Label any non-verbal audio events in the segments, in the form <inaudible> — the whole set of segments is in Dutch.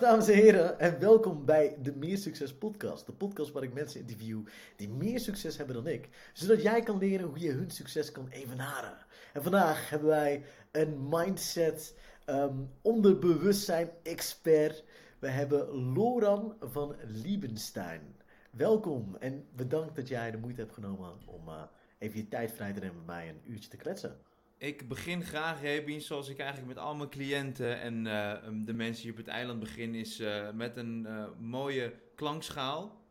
Dames en heren en welkom bij de Meer Succes podcast. De podcast waar ik mensen interview die meer succes hebben dan ik. Zodat jij kan leren hoe je hun succes kan evenaren. En vandaag hebben wij een mindset um, onderbewustzijn expert. We hebben Loran van Liebenstein. Welkom en bedankt dat jij de moeite hebt genomen om uh, even je tijd vrij te nemen met mij een uurtje te kletsen. Ik begin graag, Rebien, zoals ik eigenlijk met al mijn cliënten en uh, de mensen hier op het eiland begin, is uh, met een uh, mooie klankschaal.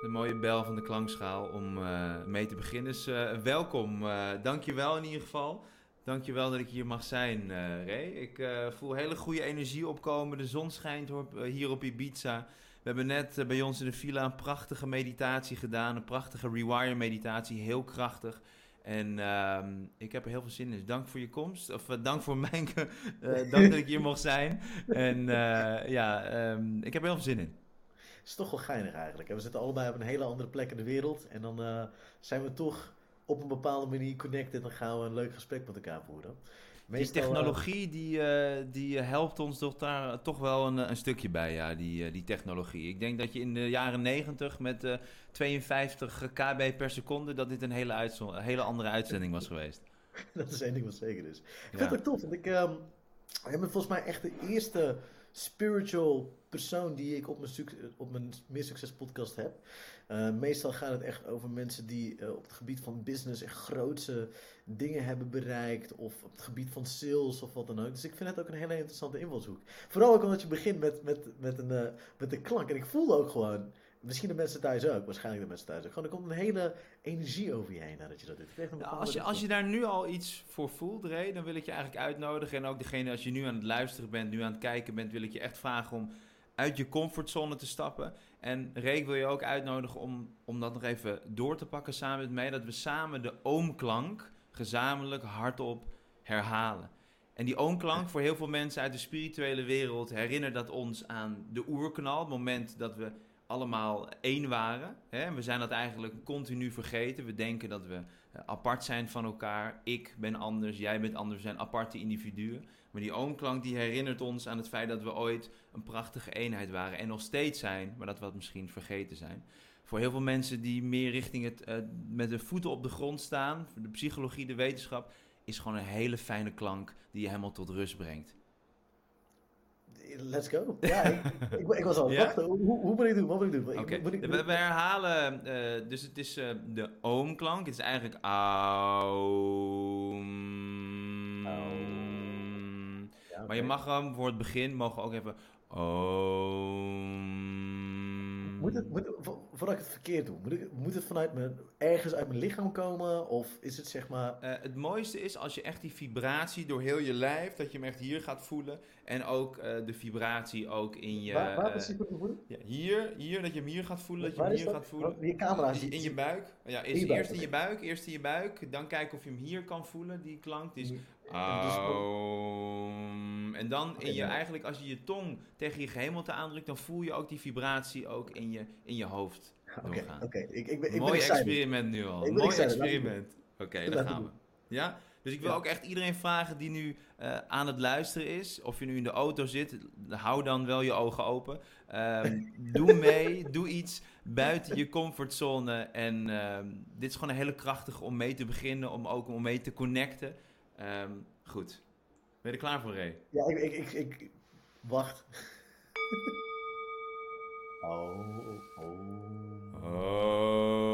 De mooie bel van de klankschaal om mee te beginnen. Dus welkom, dankjewel in ieder geval. Dankjewel dat ik hier mag zijn, Ray. Ik voel hele goede energie opkomen. De zon schijnt hier op Ibiza. We hebben net bij ons in de villa een prachtige meditatie gedaan. Een prachtige rewire meditatie, heel krachtig. En uh, ik heb er heel veel zin in. Dus dank voor je komst. Of uh, dank voor mijn. Uh, <laughs> dank dat ik hier mocht zijn. En uh, ja, um, ik heb er heel veel zin in. Het is toch wel geinig eigenlijk. We zitten allebei op een hele andere plek in de wereld. En dan zijn we toch op een bepaalde manier connected. En dan gaan we een leuk gesprek met elkaar voeren. Die technologie die, uh, die helpt ons toch daar toch wel een, een stukje bij, ja, die, die technologie. Ik denk dat je in de jaren 90 met uh, 52 kb per seconde, dat dit een hele, een hele andere uitzending was geweest. <laughs> dat is één ding wat zeker is. Ik vind het tof, want ik, um, ik ben volgens mij echt de eerste spiritual persoon die ik op mijn, op mijn Meer Succes podcast heb. Uh, meestal gaat het echt over mensen die uh, op het gebied van business echt grootse dingen hebben bereikt. Of op het gebied van sales of wat dan ook. Dus ik vind het ook een hele interessante invalshoek. Vooral ook omdat je begint met, met, met, een, uh, met een klank. En ik voel ook gewoon, misschien de mensen thuis ook, waarschijnlijk de mensen thuis ook. Gewoon, er komt een hele energie over je heen nadat je dat doet. Ja, als, je, als je daar nu al iets voor voelt, Ray, dan wil ik je eigenlijk uitnodigen. En ook degene, als je nu aan het luisteren bent, nu aan het kijken bent, wil ik je echt vragen om uit je comfortzone te stappen. En Reek wil je ook uitnodigen om, om dat nog even door te pakken samen met mij. Dat we samen de oomklank gezamenlijk hardop herhalen. En die oomklank voor heel veel mensen uit de spirituele wereld herinnert dat ons aan de oerknal. Het moment dat we allemaal één waren. Hè? We zijn dat eigenlijk continu vergeten. We denken dat we apart zijn van elkaar. Ik ben anders, jij bent anders. We zijn aparte individuen. Maar die oomklank die herinnert ons aan het feit dat we ooit een prachtige eenheid waren. En nog steeds zijn, maar dat we het misschien vergeten zijn. Voor heel veel mensen die meer richting het uh, met de voeten op de grond staan, de psychologie, de wetenschap, is gewoon een hele fijne klank die je helemaal tot rust brengt. Let's go. Ja, ik, ik, ik was al ja? wachten. Hoe, hoe moet ik doen? Wat moet ik doen? Okay. we, we, herhalen, uh, dus het is uh, de oomklank. Het is eigenlijk aum. Ja, maar je mag hem voor het begin mogen ook even oom. Moet het, moet, voordat ik het verkeerd doe, moet, ik, moet het vanuit mijn, ergens uit mijn lichaam komen? Of is het zeg maar. Uh, het mooiste is als je echt die vibratie door heel je lijf, dat je hem echt hier gaat voelen. En ook uh, de vibratie ook in je. Waar, waar precies moet je voelen? Ja, hier, hier, dat je hem hier gaat voelen. Dat je hem hier dat? gaat voelen. Je camera in, in je buik. Ja, eerst, in, je eerst in je buik, eerst in je buik. Dan kijken of je hem hier kan voelen, die klank. Die is. Aum. En dan in je, eigenlijk als je je tong tegen je gehemelte aandrukt, dan voel je ook die vibratie ook in je, in je hoofd Oké, oké. Ik, ik ben, ik Mooi experiment nu al. Mooi experiment. Oké, okay, daar gaan we. Ja? Dus ik wil ja. ook echt iedereen vragen die nu uh, aan het luisteren is, of je nu in de auto zit, hou dan wel je ogen open. Um, <laughs> doe mee, doe iets buiten je comfortzone. En um, dit is gewoon een hele krachtige om mee te beginnen, om ook om mee te connecten. Um, goed. Ben je er klaar voor, Ray? Ja, ik, ik, ik, ik... wacht. oh, oh. Oh.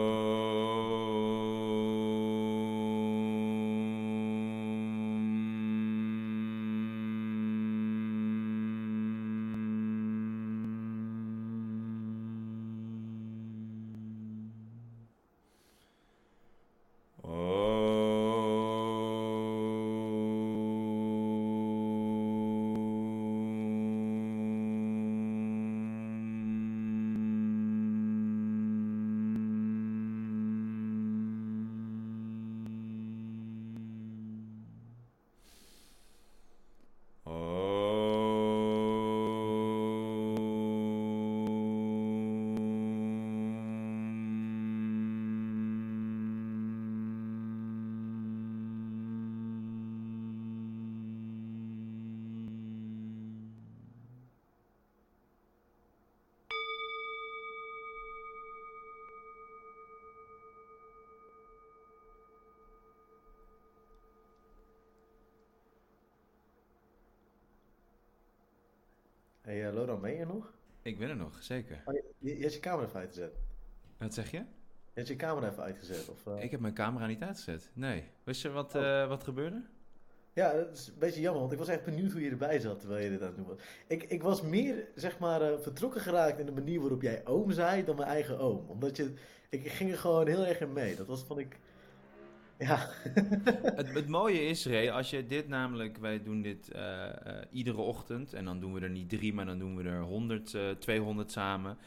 Hey uh, Laurent, ben je er nog? Ik ben er nog, zeker. Oh, je, je, hebt je camera even uitgezet. Wat zeg je? Je hebt je camera even uitgezet? Of, uh... Ik heb mijn camera niet uitgezet, nee. Wist je wat, oh. uh, wat gebeurde? Ja, dat is een beetje jammer, want ik was echt benieuwd hoe je erbij zat terwijl je dit aan het doen was. Ik, ik was meer, zeg maar, uh, vertrokken geraakt in de manier waarop jij oom zei dan mijn eigen oom. Omdat je, ik ging er gewoon heel erg in mee. Dat was van ik, ja. <laughs> het, het, mooie is, Ray, als je dit namelijk, wij doen dit uh, uh, iedere ochtend en dan doen we er niet drie, maar dan doen we er 100, uh, 200 samen.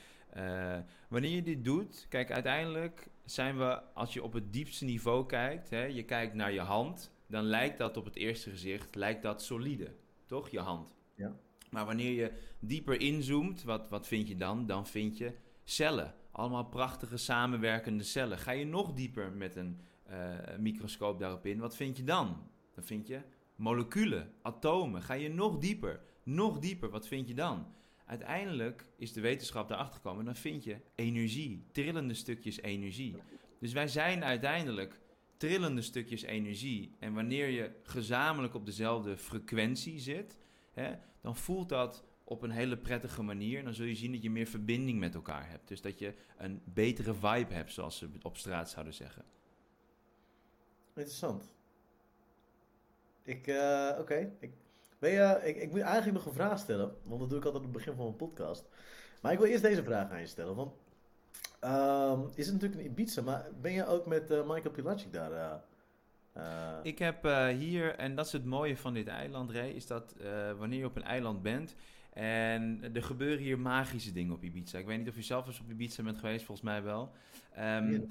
wanneer je dit doet, kijk, uiteindelijk zijn we, als je op het diepste niveau kijkt, hè, je kijkt naar je hand, dan lijkt dat op het eerste gezicht, lijkt dat solide, toch? Je hand. Ja. Maar wanneer je dieper inzoomt, wat, wat vind je dan? Dan vind je cellen. Allemaal prachtige samenwerkende cellen. Ga je nog dieper met een uh, microscoop daarop in, wat vind je dan? Dan vind je moleculen, atomen. Ga je nog dieper, nog dieper, wat vind je dan? Uiteindelijk is de wetenschap daarachter gekomen, dan vind je energie, trillende stukjes energie. Dus wij zijn uiteindelijk trillende stukjes energie. En wanneer je gezamenlijk op dezelfde frequentie zit, hè, dan voelt dat op een hele prettige manier. Dan zul je zien dat je meer verbinding met elkaar hebt. Dus dat je een betere vibe hebt, zoals ze op straat zouden zeggen. Interessant. Ik, uh, oké. Ik, je, ik, ik moet eigenlijk nog een vraag stellen, want dat doe ik altijd op het begin van mijn podcast. Maar ik wil eerst deze vraag aan je stellen. Want um, is het natuurlijk een Ibiza, maar ben je ook met uh, Michael Pilacic daar? Uh, ik heb hier, en dat is het mooie van dit eiland, Ray, is dat wanneer je op een eiland bent, en er gebeuren hier magische dingen op Ibiza. Ik weet niet of je zelf eens op Ibiza bent geweest, volgens mij wel. Um,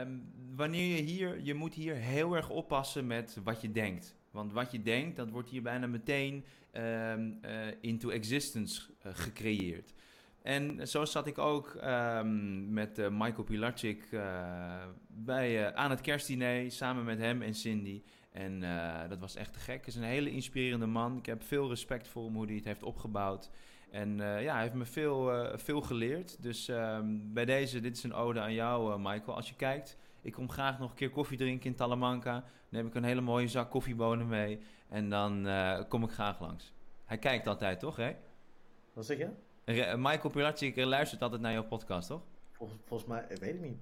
um, wanneer je hier, je moet hier heel erg oppassen met wat je denkt. Want wat je denkt, dat wordt hier bijna meteen um, uh, into existence uh, gecreëerd. En zo zat ik ook met uh, Michael Pilarczyk bij, aan het kerstdiner samen met hem en Cindy. En uh, dat was echt te gek. Hij is een hele inspirerende man. Ik heb veel respect voor hem, hoe hij het heeft opgebouwd. En uh, ja, hij heeft me veel, uh, veel geleerd. Dus um, bij deze, dit is een ode aan jou, Michael. Als je kijkt, ik kom graag nog een keer koffie drinken in Talamanca. Dan neem ik een hele mooie zak koffiebonen mee. En dan kom ik graag langs. Hij kijkt altijd, toch, hè? Wat zeg je? Re Michael Pilatschik luistert altijd naar jouw podcast, toch? Volgens, volgens mij, ik weet het niet.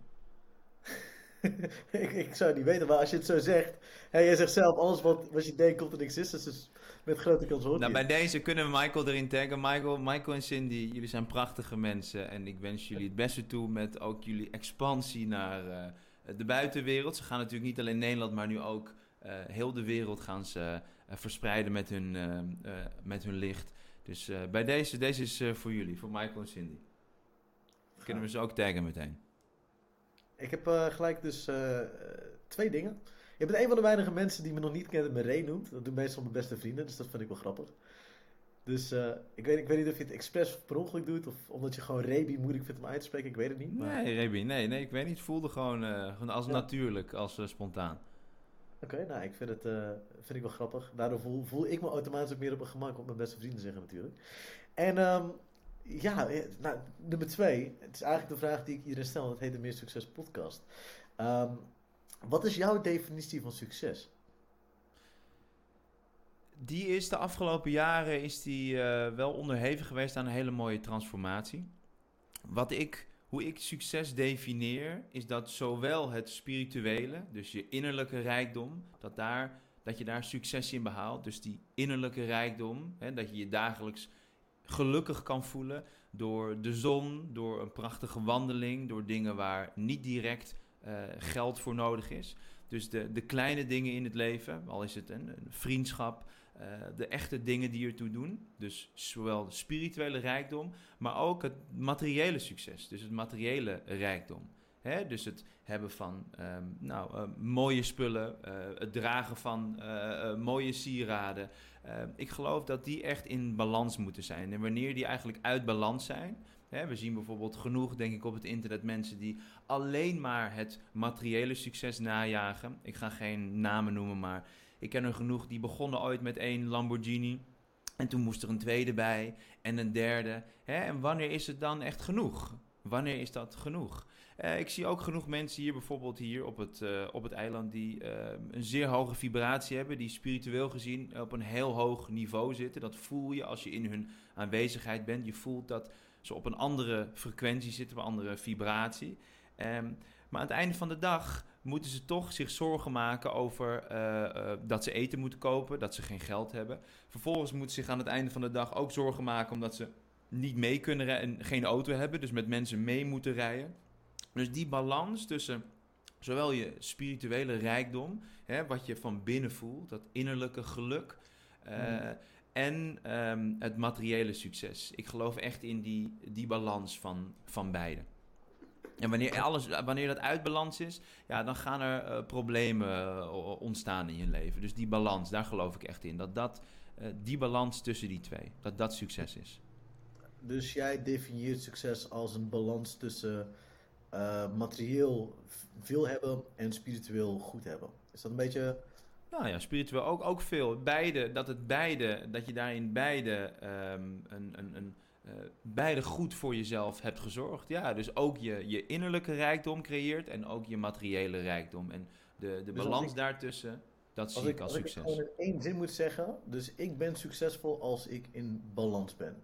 <laughs> ik, ik, zou niet weten, maar als je het zo zegt. Hè, jij zegt zelf, alles wat, je denkt komt in existence. Dus met grote kans hoort Nou, bij deze kunnen we Michael erin taggen. Michael, Michael en Cindy, jullie zijn prachtige mensen. En ik wens jullie het beste toe met ook jullie expansie naar uh, de buitenwereld. Ze gaan natuurlijk niet alleen Nederland, maar nu ook uh, heel de wereld gaan ze uh, verspreiden met hun, met hun licht. Dus bij deze, deze is voor jullie, voor Michael en Cindy. Kunnen we ze ook taggen meteen. Ik heb uh, gelijk dus uh, twee dingen. Je bent een van de weinige mensen die me nog niet kent en me Ray noemt. Dat doen meestal mijn beste vrienden, dus dat vind ik wel grappig. Dus uh, ik, weet, ik weet niet of je het expres of per ongeluk doet, of omdat je gewoon Rebi moeilijk vindt om uit te spreken, ik weet het niet. Maar... Nee, Rebi, nee, nee, ik weet niet. Het voelde gewoon, gewoon als ja. natuurlijk, als spontaan. Oké, okay, nou, ik vind het vind ik wel grappig. Daardoor voel, voel ik me automatisch ook meer op mijn gemak om mijn beste vrienden zeggen natuurlijk. En um, ja, eh, nou, nummer twee. Het is eigenlijk de vraag die ik iedereen stel. Dat heet de Meer Succes podcast. Um, wat is jouw definitie van succes? Die is de afgelopen jaren is die, uh, wel onderhevig geweest aan een hele mooie transformatie. Wat ik, hoe ik succes definieer, is dat zowel het spirituele, dus je innerlijke rijkdom, dat, daar, dat je daar succes in behaalt. Dus die innerlijke rijkdom, hè, dat je je dagelijks gelukkig kan voelen door de zon, door een prachtige wandeling, door dingen waar niet direct uh, geld voor nodig is. Dus de, de kleine dingen in het leven, al is het een, een vriendschap, uh, de echte dingen die ertoe doen. Dus zowel de spirituele rijkdom, maar ook het materiële succes, dus het materiële rijkdom. Hè? Dus het hebben van um, nou, uh, mooie spullen, uh, het dragen van uh, mooie sieraden. ik geloof dat die echt in balans moeten zijn. En wanneer die eigenlijk uit balans zijn. Hè, we zien bijvoorbeeld genoeg, denk ik, op het internet mensen die alleen maar het materiële succes najagen. Ik ga geen namen noemen, maar ik ken er genoeg die begonnen ooit met één Lamborghini. En toen moest er een tweede bij en een derde. Hè? En wanneer is het dan echt genoeg? Wanneer is dat genoeg? Uh, ik zie ook genoeg mensen hier, bijvoorbeeld hier op het, uh, op het eiland, die uh, een zeer hoge vibratie hebben, die spiritueel gezien op een heel hoog niveau zitten. Dat voel je als je in hun aanwezigheid bent. Je voelt dat ze op een andere frequentie zitten, op een andere vibratie. Um, maar aan het einde van de dag moeten ze toch zich zorgen maken over dat ze eten moeten kopen, dat ze geen geld hebben. Vervolgens moeten ze zich aan het einde van de dag ook zorgen maken omdat ze niet mee kunnen en geen auto hebben, dus met mensen mee moeten rijden. Dus die balans tussen zowel je spirituele rijkdom, hè, wat je van binnen voelt, dat innerlijke geluk, uh, mm. en um, het materiële succes. Ik geloof echt in die, die balans van, van beide. En wanneer, alles, wanneer dat uit balans is, ja, dan gaan er uh, problemen uh, ontstaan in je leven. Dus die balans, daar geloof ik echt in. Dat, dat die balans tussen die twee, dat dat succes is. Dus jij definieert succes als een balans tussen uh, materieel veel hebben en spiritueel goed hebben. Is dat een beetje. Nou ja, spiritueel ook, ook veel. Beide, dat het beide, dat je daarin beide, um, een, een, een, uh, beide goed voor jezelf hebt gezorgd. Ja, dus ook je, je innerlijke rijkdom creëert en ook je materiële rijkdom. En de, de dus balans ik, daartussen, dat zie ik, als succes. Als ik gewoon in één zin moet zeggen, dus ik ben succesvol als ik in balans ben.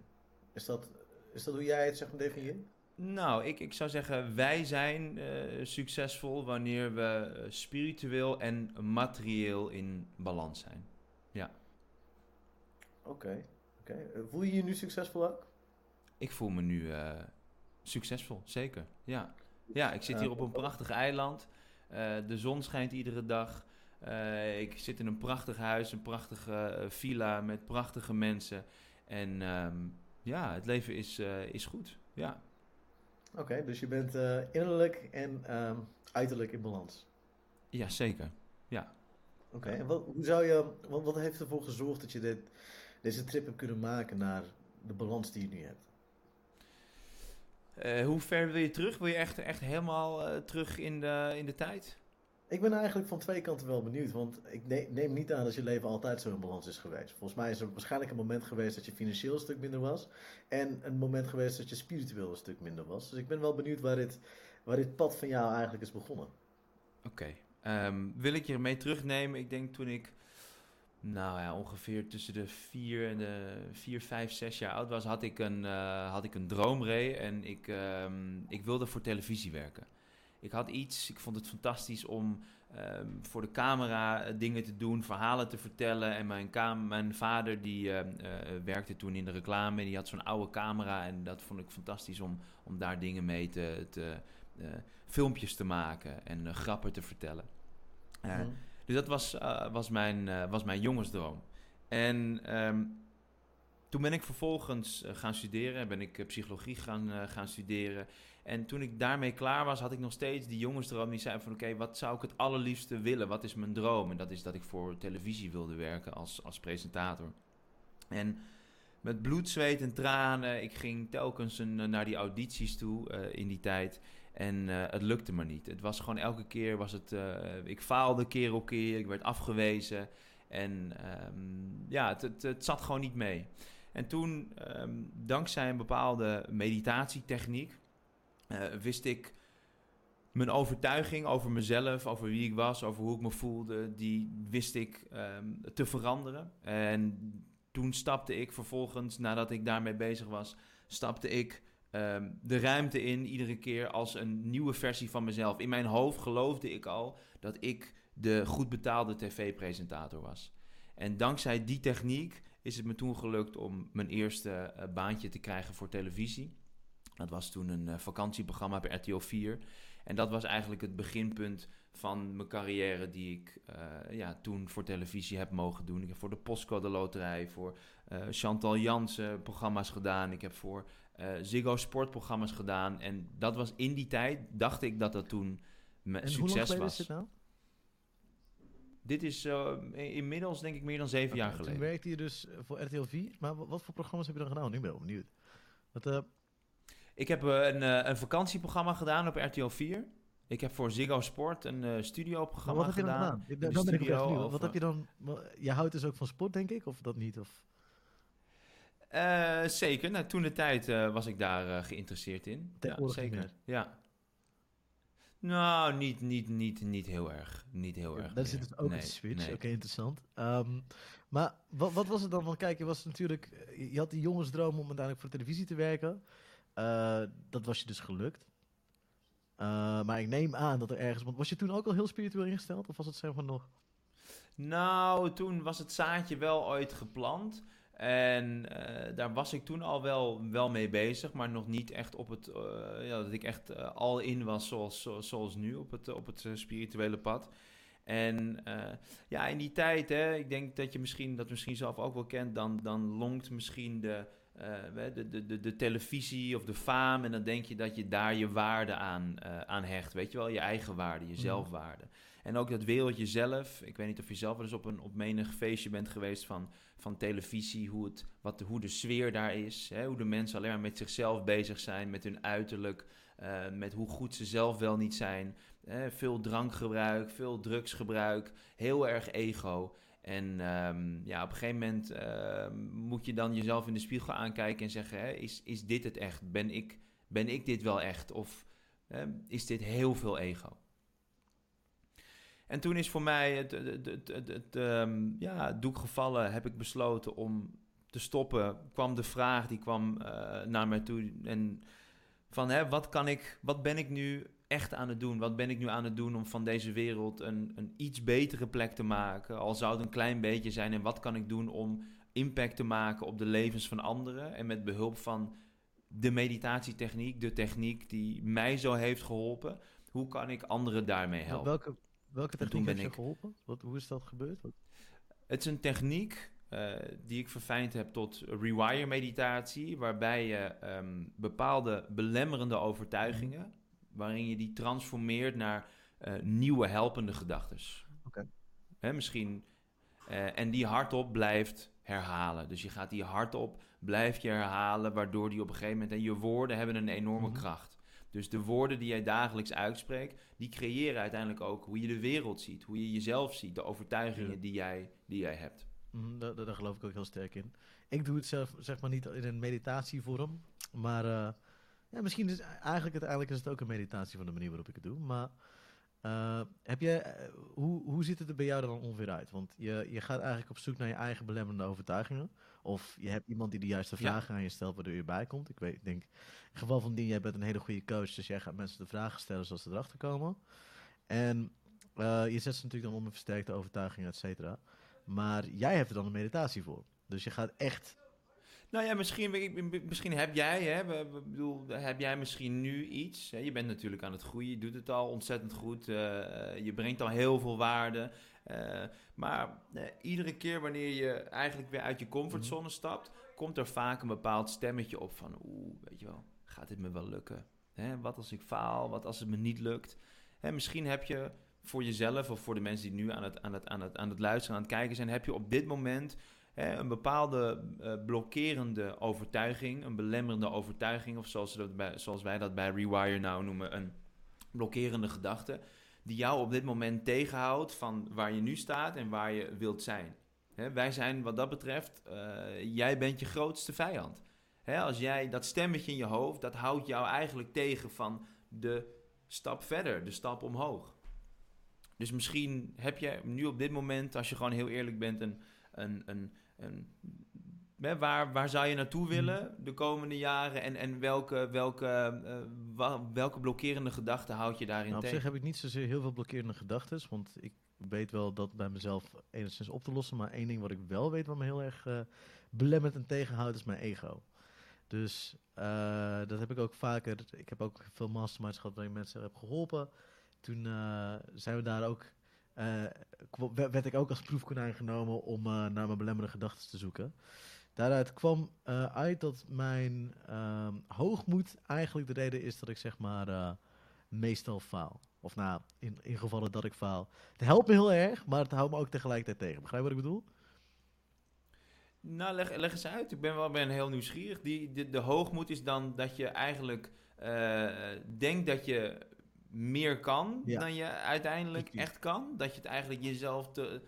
Is dat, is dat hoe jij het zeg maar definieert? Nou, ik, ik zou zeggen, wij zijn uh, succesvol wanneer we eh, spiritueel en materieel in balans zijn. Ja. Oké, oké. Eh, voel je je nu succesvol ook? Ik voel me nu uh, succesvol, zeker. Ja. ja, ik zit hier op een prachtig eiland. Uh, de zon schijnt iedere dag. ik zit in een prachtig huis, een prachtige villa met prachtige mensen. En um, ja, het leven is, is goed. Ja. Oké, dus je bent uh, innerlijk en um, uiterlijk in balans. Ja, zeker. Ja. Oké, en wat, hoe zou je, wat, wat heeft ervoor gezorgd dat je dit, deze trip hebt kunnen maken naar de balans die je nu hebt? Uh, hoe ver wil je terug? Wil je echt, echt helemaal uh, terug in de, in de tijd? Ik ben eigenlijk van twee kanten wel benieuwd. Want ik neem niet aan dat je leven altijd zo in balans is geweest. Volgens mij is er waarschijnlijk een moment geweest dat je financieel een stuk minder was. En een moment geweest dat je spiritueel een stuk minder was. Dus ik ben wel benieuwd waar dit, waar dit pad van jou eigenlijk is begonnen. Oké. Ehm, wil ik je mee terugnemen? Ik denk toen ik nou ja, ongeveer tussen de vier en de vier, vijf, zes jaar oud was, had ik een, uh, had ik een droomree en ik, um, ik wilde voor televisie werken ik had iets, ik vond het fantastisch om um, voor de camera eh, dingen te doen, verhalen te vertellen. En mijn, mijn vader die uh, uh, werkte toen in de reclame die had zo'n oude camera. En dat vond ik fantastisch om, om daar dingen mee te, te filmpjes te maken en grappen te vertellen. Mm. Dus dat was, was, mijn, was mijn jongensdroom. En um, toen ben ik vervolgens gaan studeren, ben ik psychologie gaan, gaan studeren. En toen ik daarmee klaar was, had ik nog steeds die jongensdroom. Die zei van oké, wat zou ik het allerliefste willen? Wat is mijn droom? En dat is dat ik voor televisie wilde werken als, als presentator. En met bloed, zweet en tranen. Ik ging telkens eh, naar die audities toe uh, in die tijd. En uh, het lukte me niet. Het was gewoon elke keer was het. Ik faalde keer op keer. Ik werd afgewezen. En um, ja, het, het, zat gewoon niet mee. En toen, um, dankzij een bepaalde meditatietechniek. Uh, wist ik mijn overtuiging over mezelf, over wie ik was, over hoe ik me voelde, die wist ik um, te veranderen. En toen stapte ik vervolgens, nadat ik daarmee bezig was, stapte ik um, de ruimte in, iedere keer als een nieuwe versie van mezelf. In mijn hoofd geloofde ik al dat ik de goed betaalde tv-presentator was. En dankzij die techniek is het me toen gelukt om mijn eerste uh, baantje te krijgen voor televisie. Dat was toen een uh, vakantieprogramma bij RTL 4. En dat was eigenlijk het beginpunt van mijn carrière die ik uh, ja, toen voor televisie heb mogen doen. Ik heb voor de Postcode Loterij, voor uh, Chantal Jansen programma's gedaan. Ik heb voor Ziggo Sport programma's gedaan. En dat was in die tijd, dacht ik dat dat toen mijn succes was. Is dit, nou? dit is inmiddels denk ik meer dan zeven jaar geleden. Toen werkte je dus voor RTL 4. Maar wat voor programma's heb je dan gedaan? Nu ben ik benieuwd. Wat, ik heb eh, een, eh, een vakantieprogramma gedaan op RTL 4. Ik heb voor Ziggo Sport een uh, studioprogramma wat gedaan. Heb je dan, dan ben ik Wat heb je dan? Je houdt dus ook van sport, denk ik, of dat niet? Of? Uh, zeker. Nou, toen de tijd uh, was ik daar geïnteresseerd in. Ja, zeker. Ja. Nou, niet, niet, niet, niet heel erg. Niet heel erg. Dat zit dus ook nee, een switch. Oké, okay, interessant. Um, maar wat, wat, was het dan van? Kijk, je was natuurlijk. Je had die jongensdroom om uiteindelijk voor televisie te werken. Dat was je dus gelukt. maar ik neem aan dat er ergens. Want was je toen ook al heel spiritueel ingesteld? Of was het zeg maar nog. Nou, toen was het zaadje wel ooit geplant. En uh, daar was ik toen al wel, wel mee bezig, maar nog niet echt op het, ja, dat ik echt al in was zoals, zoals nu op het, op het spirituele pad. En ja, in die tijd, hè, ik denk dat je misschien, dat misschien zelf ook wel kent, dan, dan longt misschien de, de, de, de, de, televisie of de faam en dan denk je dat je daar je waarde aan, aan hecht. Weet je wel, je eigen waarde, je mhm. zelfwaarde. En ook dat wereldje zelf. Ik weet niet of je zelf wel eens op een op menig feestje bent geweest van, van televisie. Hoe, het, wat, hoe de sfeer daar is. Hè? Hoe de mensen alleen maar met zichzelf bezig zijn. Met hun uiterlijk. Uh, met hoe goed ze zelf wel niet zijn. Hè? Veel drankgebruik, veel drugsgebruik. Heel erg ego. En um, ja, op een gegeven moment uh, moet je dan jezelf in de spiegel aankijken en zeggen: hè, is, is dit het echt? Ben ik, ben ik dit wel echt? Of uh, is dit heel veel ego? En toen is voor mij het, het, ja, doek gevallen, heb ik besloten om te stoppen. Kwam de vraag, die kwam uh, naar mij toe. En van, hè, wat, kan ik, wat ben ik nu echt aan het doen? Wat ben ik nu aan het doen om van deze wereld een, een iets betere plek te maken? Al zou het een klein beetje zijn. En wat kan ik doen om impact te maken op de levens van anderen? En met behulp van de meditatietechniek, de techniek die mij zo heeft geholpen, hoe kan ik anderen daarmee helpen? Welke, Welke techniek heeft je geholpen? Wat, hoe is dat gebeurd? Het is een techniek uh, die ik verfijnd heb tot rewire meditatie, waarbij je um, bepaalde belemmerende overtuigingen. Waarin je die transformeert naar uh, nieuwe helpende gedachten. Okay. Misschien, uh, en die hardop blijft herhalen. Dus je gaat die hardop, blijf je herhalen, waardoor die op een gegeven moment, en je woorden hebben een enorme mm -hmm. kracht. Dus de woorden die jij dagelijks uitspreekt, die creëren uiteindelijk ook hoe je de wereld ziet, hoe je jezelf ziet, de overtuigingen die, jij, die jij hebt. Mm, daar, daar, geloof ik ook heel sterk in. Ik doe het zelf zeg maar niet in een meditatievorm, maar uh, ja, misschien is eigenlijk uiteindelijk is het ook een meditatie van de manier waarop ik het doe. Maar uh, heb je, uh, hoe, hoe ziet het er bij jou dan ongeveer uit? Want je, je gaat eigenlijk op zoek naar je eigen belemmerende overtuigingen. Of je hebt iemand die de juiste vragen aan je stelt waardoor je bij komt. Ik weet, ik denk, in het geval van Dien, jij bent een hele goede coach. Dus jij gaat mensen de vragen stellen zoals ze erachter komen. En uh, je zet ze natuurlijk dan om een versterkte overtuiging, et cetera. Maar jij hebt er dan een meditatie voor. Dus je gaat echt nou ja, misschien, misschien heb jij, hè, bedoel, heb jij misschien nu iets. Hè, je bent natuurlijk aan het groeien, je doet het al ontzettend goed. Uh, je brengt al heel veel waarde. Uh, maar uh, iedere keer wanneer je eigenlijk weer uit je comfortzone mhm. stapt, komt er vaak een bepaald stemmetje op van, oeh, weet je wel, gaat dit me wel lukken? Hè, wat als ik faal? Wat als het me niet lukt? Hè, misschien heb je voor jezelf of voor de mensen die nu aan het, aan, het, aan, het, aan het luisteren, aan het kijken zijn, heb je op dit moment een bepaalde uh, blokkerende overtuiging, een belemmerende overtuiging, of zoals, dat bij, zoals wij dat bij Rewire nou noemen, een blokkerende gedachte, die jou op dit moment tegenhoudt van waar je nu staat en waar je wilt zijn. Wij zijn wat dat betreft, uh, jij bent je grootste vijand. Als jij dat stemmetje in je hoofd, dat houdt jou eigenlijk tegen van de stap verder, de stap omhoog. Dus misschien heb je nu op dit moment, als je gewoon heel eerlijk bent, een, een, een, een waar, waar zou je naartoe hmm. willen de komende jaren en, en welke, welke, uh, welke blokkerende gedachten houd je daarin nou, tegen? Op zich heb ik niet zozeer heel veel blokkerende gedachten, want ik weet wel dat bij mezelf enigszins op te lossen. Maar één ding wat ik wel weet wat me heel erg uh, belemmert en tegenhoudt is mijn ego. Dus uh, dat heb ik ook vaker. Ik heb ook veel masterminds gehad waarin mensen heb geholpen. Toen zijn we daar ook werd ik ook als proefkonijn genomen om uh, naar mijn belemmerende gedachten te zoeken. Daaruit kwam uh, uit dat mijn ehm, hoogmoed eigenlijk de reden is dat ik zeg maar meestal faal. Of nou, in, in gevallen dat ik faal. Het helpt me heel erg, maar het houdt me ook tegelijkertijd tegen. Begrijp je wat ik bedoel? Nou, leg, leg eens uit. Ik ben wel ben heel nieuwsgierig. Die, de hoogmoed is dan dat je eigenlijk denkt dat je meer kan ja. dan je uiteindelijk echt kan. Dat je het eigenlijk jezelf te,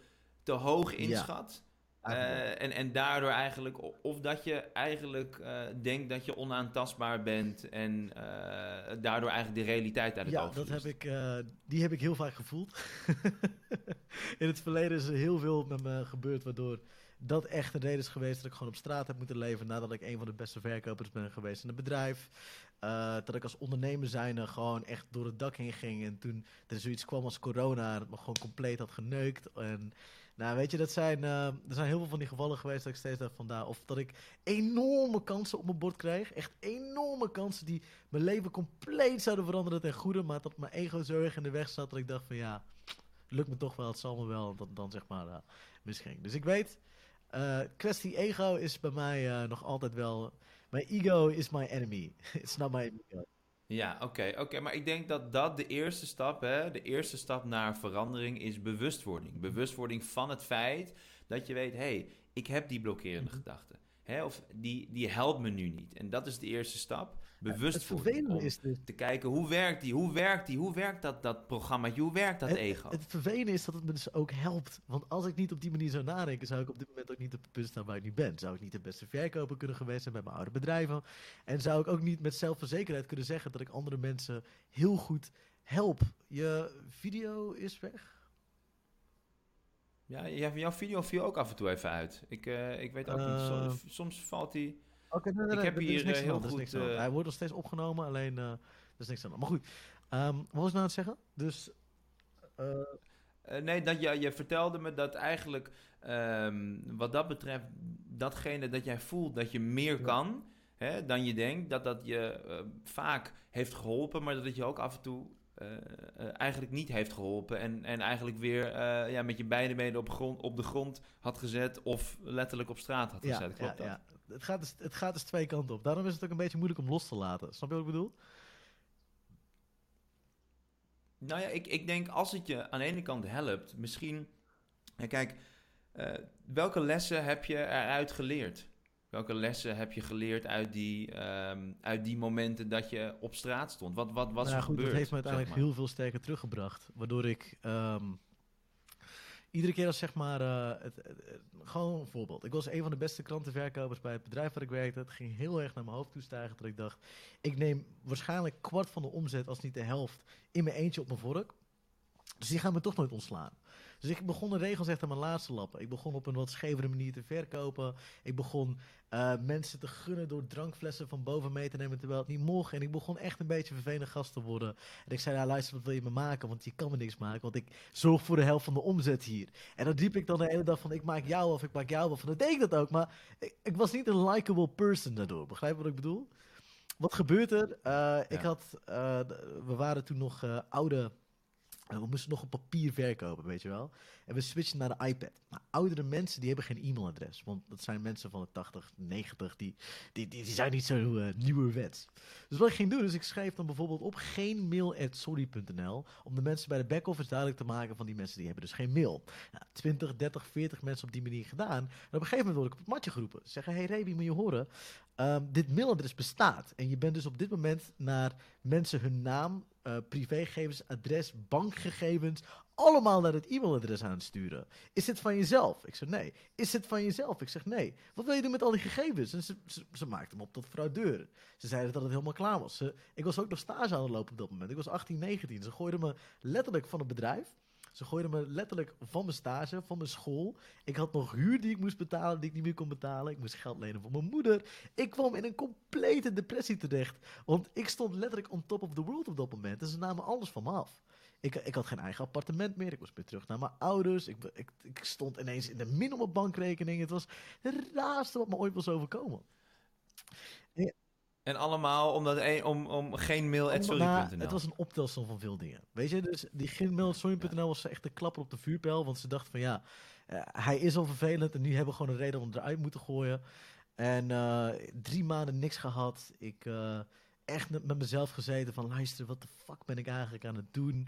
te hoog inschat. Uh, en, en daardoor eigenlijk, of dat je eigenlijk uh, denkt dat je onaantastbaar bent en uh, daardoor eigenlijk de realiteit uit het ja, oog dat heb ik, die heb ik heel vaak gevoeld. <laughs> In het verleden is er heel veel met me gebeurd waardoor dat echt een reden is geweest dat ik gewoon op straat heb moeten leven nadat ik een van de beste verkopers ben geweest in het bedrijf. dat ik als ondernemer zijnde gewoon echt door het dak heen ging en toen er zoiets kwam als corona, dat me gewoon compleet had geneukt en... Nou, weet je, dat zijn, uh, er zijn heel veel van die gevallen geweest dat ik steeds dacht van daar. Of dat ik enorme kansen op mijn bord kreeg. Echt enorme kansen die mijn leven compleet zouden veranderen ten goede. Maar dat mijn ego zo erg in de weg zat dat ik dacht van ja, lukt me toch wel, het zal me wel. Dat dan zeg maar uh, misging. Dus ik weet, uh, kwestie ego is bij mij nog altijd wel... Mijn ego is my enemy. <laughs> It's not my ego. Ja, oké, oké. Maar ik denk dat dat de eerste stap, hè, de eerste stap naar verandering is bewustwording. Bewustwording van het feit dat je weet, hé, hey, ik heb die blokkerende mm gedachten. Hè, of die, die helpt me nu niet. En dat is de eerste stap bewust voor. Het is dus... te kijken hoe werkt die, hoe werkt die, hoe werkt dat, dat programma, hoe werkt dat ego. Het vervelende is dat het me dus ook helpt. Want als ik niet op die manier zou nadenken, zou ik op dit moment ook niet op het punt staan waar ik nu ben. Zou ik niet de beste verkoper kunnen geweest zijn bij mijn oude bedrijven. En zou ik ook niet met zelfverzekerheid kunnen zeggen dat ik andere mensen heel goed help. Je video is weg. Ja, jouw video viel ook af en toe even uit. Ik, uh, ik weet ook uh, niet. Soms, ehm. soms valt hij. Oké, nee, nee, ik heb hier niks heel goed... Uh, Hij wordt nog steeds opgenomen, alleen uh, er is niks aan Maar goed, um, wat was ik nou aan het zeggen? Dus... Uh, nee, dat je, je vertelde me dat eigenlijk um, wat dat betreft... datgene dat jij voelt dat je meer ja. kan hè, dan je denkt... dat dat je vaak heeft geholpen, maar dat het je ook af en toe... eigenlijk niet heeft geholpen. En, en eigenlijk weer ja, met je beide benen op, grond, op de grond had gezet. of letterlijk op straat had gezet. Ja, Klopt ja, dat? Het, gaat dus, het gaat dus twee kanten op. Daarom is het ook een beetje moeilijk om los te laten. Snap je wat ik bedoel? Nou ja, ik, ik denk als het je aan de ene kant helpt, misschien. Kijk, uh, welke lessen heb je eruit geleerd? Welke lessen heb je geleerd uit die, um, uit die momenten dat je op straat stond? Wat, wat was nou, er goed, gebeurd? Dat heeft me uiteindelijk heel veel sterker teruggebracht. Waardoor ik um, iedere keer als zeg maar, uh, het, gewoon een voorbeeld. Ik was een van de beste klantenverkopers bij het bedrijf waar ik werkte. Het ging heel erg naar mijn hoofd toe stijgen dat ik dacht, ik neem waarschijnlijk kwart van de omzet, als niet de helft, in mijn eentje op mijn vork. Dus die gaan me toch nooit ontslaan. Dus ik begon de regels echt aan mijn laatste lappen. Ik begon op een wat schevere manier te verkopen. Ik begon uh, mensen te gunnen door drankflessen van boven mee te nemen terwijl het niet mocht. En ik begon echt een beetje vervelend gast te worden. En ik zei, ja luister, wat wil je me maken? Want je kan me niks maken, want ik zorg voor de helft van de omzet hier. En dan riep ik dan de hele dag van, ik maak jou af, ik maak jou af. En dan deed ik dat ook, maar ik, ik was niet een likable person daardoor. Begrijp je wat ik bedoel? Wat gebeurt er? Uh, ja. Ik had, uh, we waren toen nog oude we moesten nog op papier verkopen, weet je wel. En we switchen naar de iPad. Maar oudere mensen, die hebben geen e-mailadres. Want dat zijn mensen van de 80, 90, die, die, die, die zijn niet zo uh, nieuwerwets. Dus wat ik ging doen, is ik schreef dan bijvoorbeeld op geen mail.sorry.nl. Om de mensen bij de back-office duidelijk te maken van die mensen die hebben dus geen mail. Nou, 20, 30, 40 mensen op die manier gedaan. En op een gegeven moment word ik op het matje geroepen. Ze zeggen, hey Rebi, moet je horen. Um, dit mailadres bestaat. En je bent dus op dit moment naar mensen hun naam, uh, privégegevens, adres, bankgegevens, allemaal naar het e-mailadres aan het sturen. Is dit van jezelf? Ik zeg nee. Is dit van jezelf? Ik zeg nee. Wat wil je doen met al die gegevens? En ze, ze, maakten hem op tot fraudeur. Ze zeiden dat het helemaal klaar was. Ik was ook nog stage aan het lopen op dat moment. Ik was 18, 19. Ze gooiden me letterlijk van het bedrijf. Ze gooiden me letterlijk van mijn stage, van mijn school. Ik had nog huur die ik moest betalen, die ik niet meer kon betalen. Ik moest geld lenen voor mijn moeder. Ik kwam in een complete depressie terecht. Want ik stond letterlijk on top of the world op dat moment. En ze namen alles van me af. Ik, ik had geen eigen appartement meer. Ik was weer terug naar mijn ouders. Ik, ik, ik stond ineens in de min op mijn bankrekening. Het was het raarste wat me ooit was overkomen. En allemaal omdat een, om, om geen mail Het was een optelsom van veel dingen. Weet je, dus die geen mail sorry.nl was echt de klapper op de vuurpijl. Want ze dachten van ja, uh, hij is al vervelend en nu hebben we gewoon een reden om hem eruit moeten gooien. En uh, drie maanden niks gehad. Ik uh, echt met, mezelf gezeten van luister, wat de fuck ben ik eigenlijk aan het doen?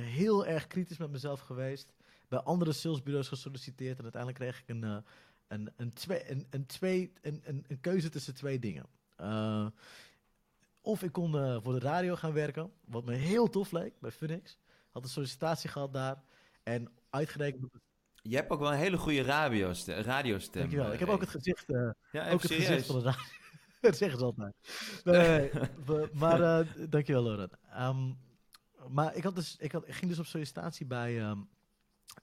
heel erg kritisch met mezelf geweest. Bij andere salesbureaus gesolliciteerd en uiteindelijk kreeg ik een, een, een, twee, een, een, twee, een, een, een keuze tussen twee dingen. Uh, of ik kon uh, voor de radio gaan werken, wat me heel tof leek bij Phoenix. Had een sollicitatie gehad daar. En uitgerekend. Je hebt ook wel een hele goede radiostem. radiostem Dankjewel. Ik heb eh, ook het gezicht, uh, ja, ook het gezicht van de radio. <laughs> dat zeggen ze altijd. Nee, <laughs> maar uh, dankjewel, Loren. Um, maar ik, had dus, ik, had, ik ging dus op sollicitatie bij, um,